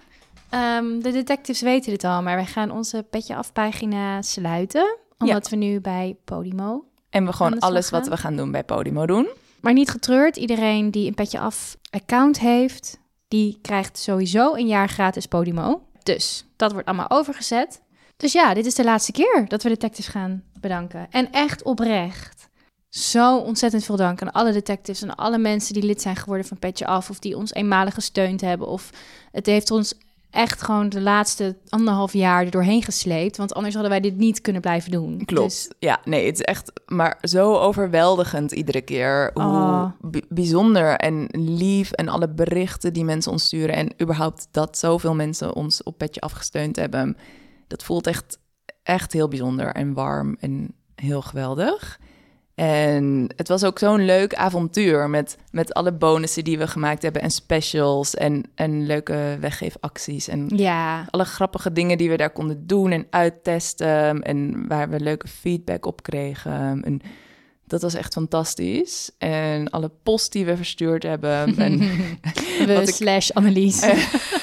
ehm, de detectives weten dit al, maar wij gaan onze petje afpagina sluiten. Omdat we nu bij Podimo. En we gewoon alles wat we gaan doen bij Podimo doen. Maar niet getreurd, iedereen die een petje af account heeft, die krijgt sowieso een jaar gratis Podimo. Dus dat wordt allemaal overgezet. Dus ja, dit is de laatste keer dat we detectives gaan bedanken. En echt oprecht. Zo ontzettend veel dank aan alle detectives en alle mensen die lid zijn geworden van Petje Af. Of die ons eenmalig gesteund hebben. Of het heeft ons echt gewoon de laatste anderhalf jaar er doorheen gesleept. Want anders hadden wij dit niet kunnen blijven doen. Klopt. Dus, Ja, nee, het is echt maar zo overweldigend iedere keer. Hoe Oh. bi- bijzonder en lief en alle berichten die mensen ons sturen. En überhaupt dat zoveel mensen ons op petje afgesteund hebben. Dat voelt echt, echt heel bijzonder en warm en heel geweldig. En het was ook zo'n leuk avontuur met, met alle bonussen die we gemaakt hebben en specials en, en leuke weggeefacties. En ja, alle grappige dingen die we daar konden doen en uittesten. En waar we leuke feedback op kregen. En Dat was echt fantastisch. En alle post die we verstuurd hebben. En We ik- slash Annelies.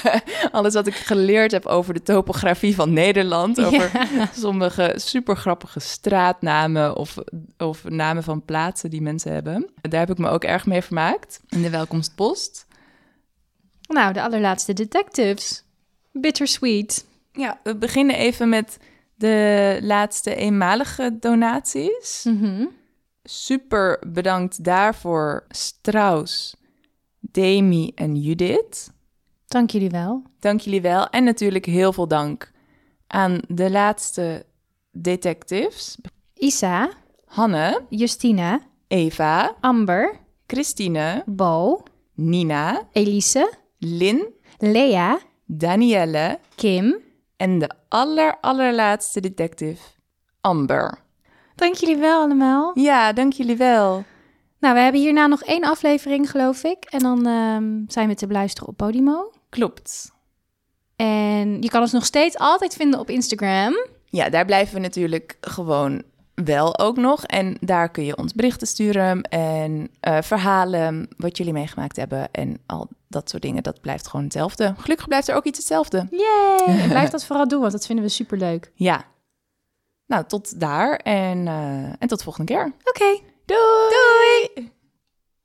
alles wat ik geleerd heb over de topografie van Nederland. Over Ja. sommige super grappige straatnamen of, of namen van plaatsen die mensen hebben. Daar heb ik me ook erg mee vermaakt. In de welkomstpost. Nou, de allerlaatste detectives. Bittersweet. Ja, we beginnen even met de laatste eenmalige donaties. Mhm. Super bedankt daarvoor Strauss, Demi en Judith. Dank jullie wel. Dank jullie wel. En natuurlijk heel veel dank aan de laatste detectives. Isa, Hanne, Justina, Eva, Amber, Christine, Bo, Nina, Elise, Lin, Lea, Danielle Kim. en de aller allerlaatste detective, Amber. Dank jullie wel allemaal. Ja, dank jullie wel. Nou, we hebben hierna nog één aflevering, geloof ik. En dan ehm, zijn we te beluisteren op Podimo. Klopt. En je kan ons nog steeds altijd vinden op Instagram. Ja, daar blijven we natuurlijk gewoon wel ook nog. En daar kun je ons berichten sturen en eh, verhalen wat jullie meegemaakt hebben. En al dat soort dingen, dat blijft gewoon hetzelfde. Gelukkig blijft er ook iets hetzelfde. Yay! En blijf dat vooral doen, want dat vinden we superleuk. Ja. Nou, tot daar en, eh, en tot de volgende keer. Oké. Doei! Doei!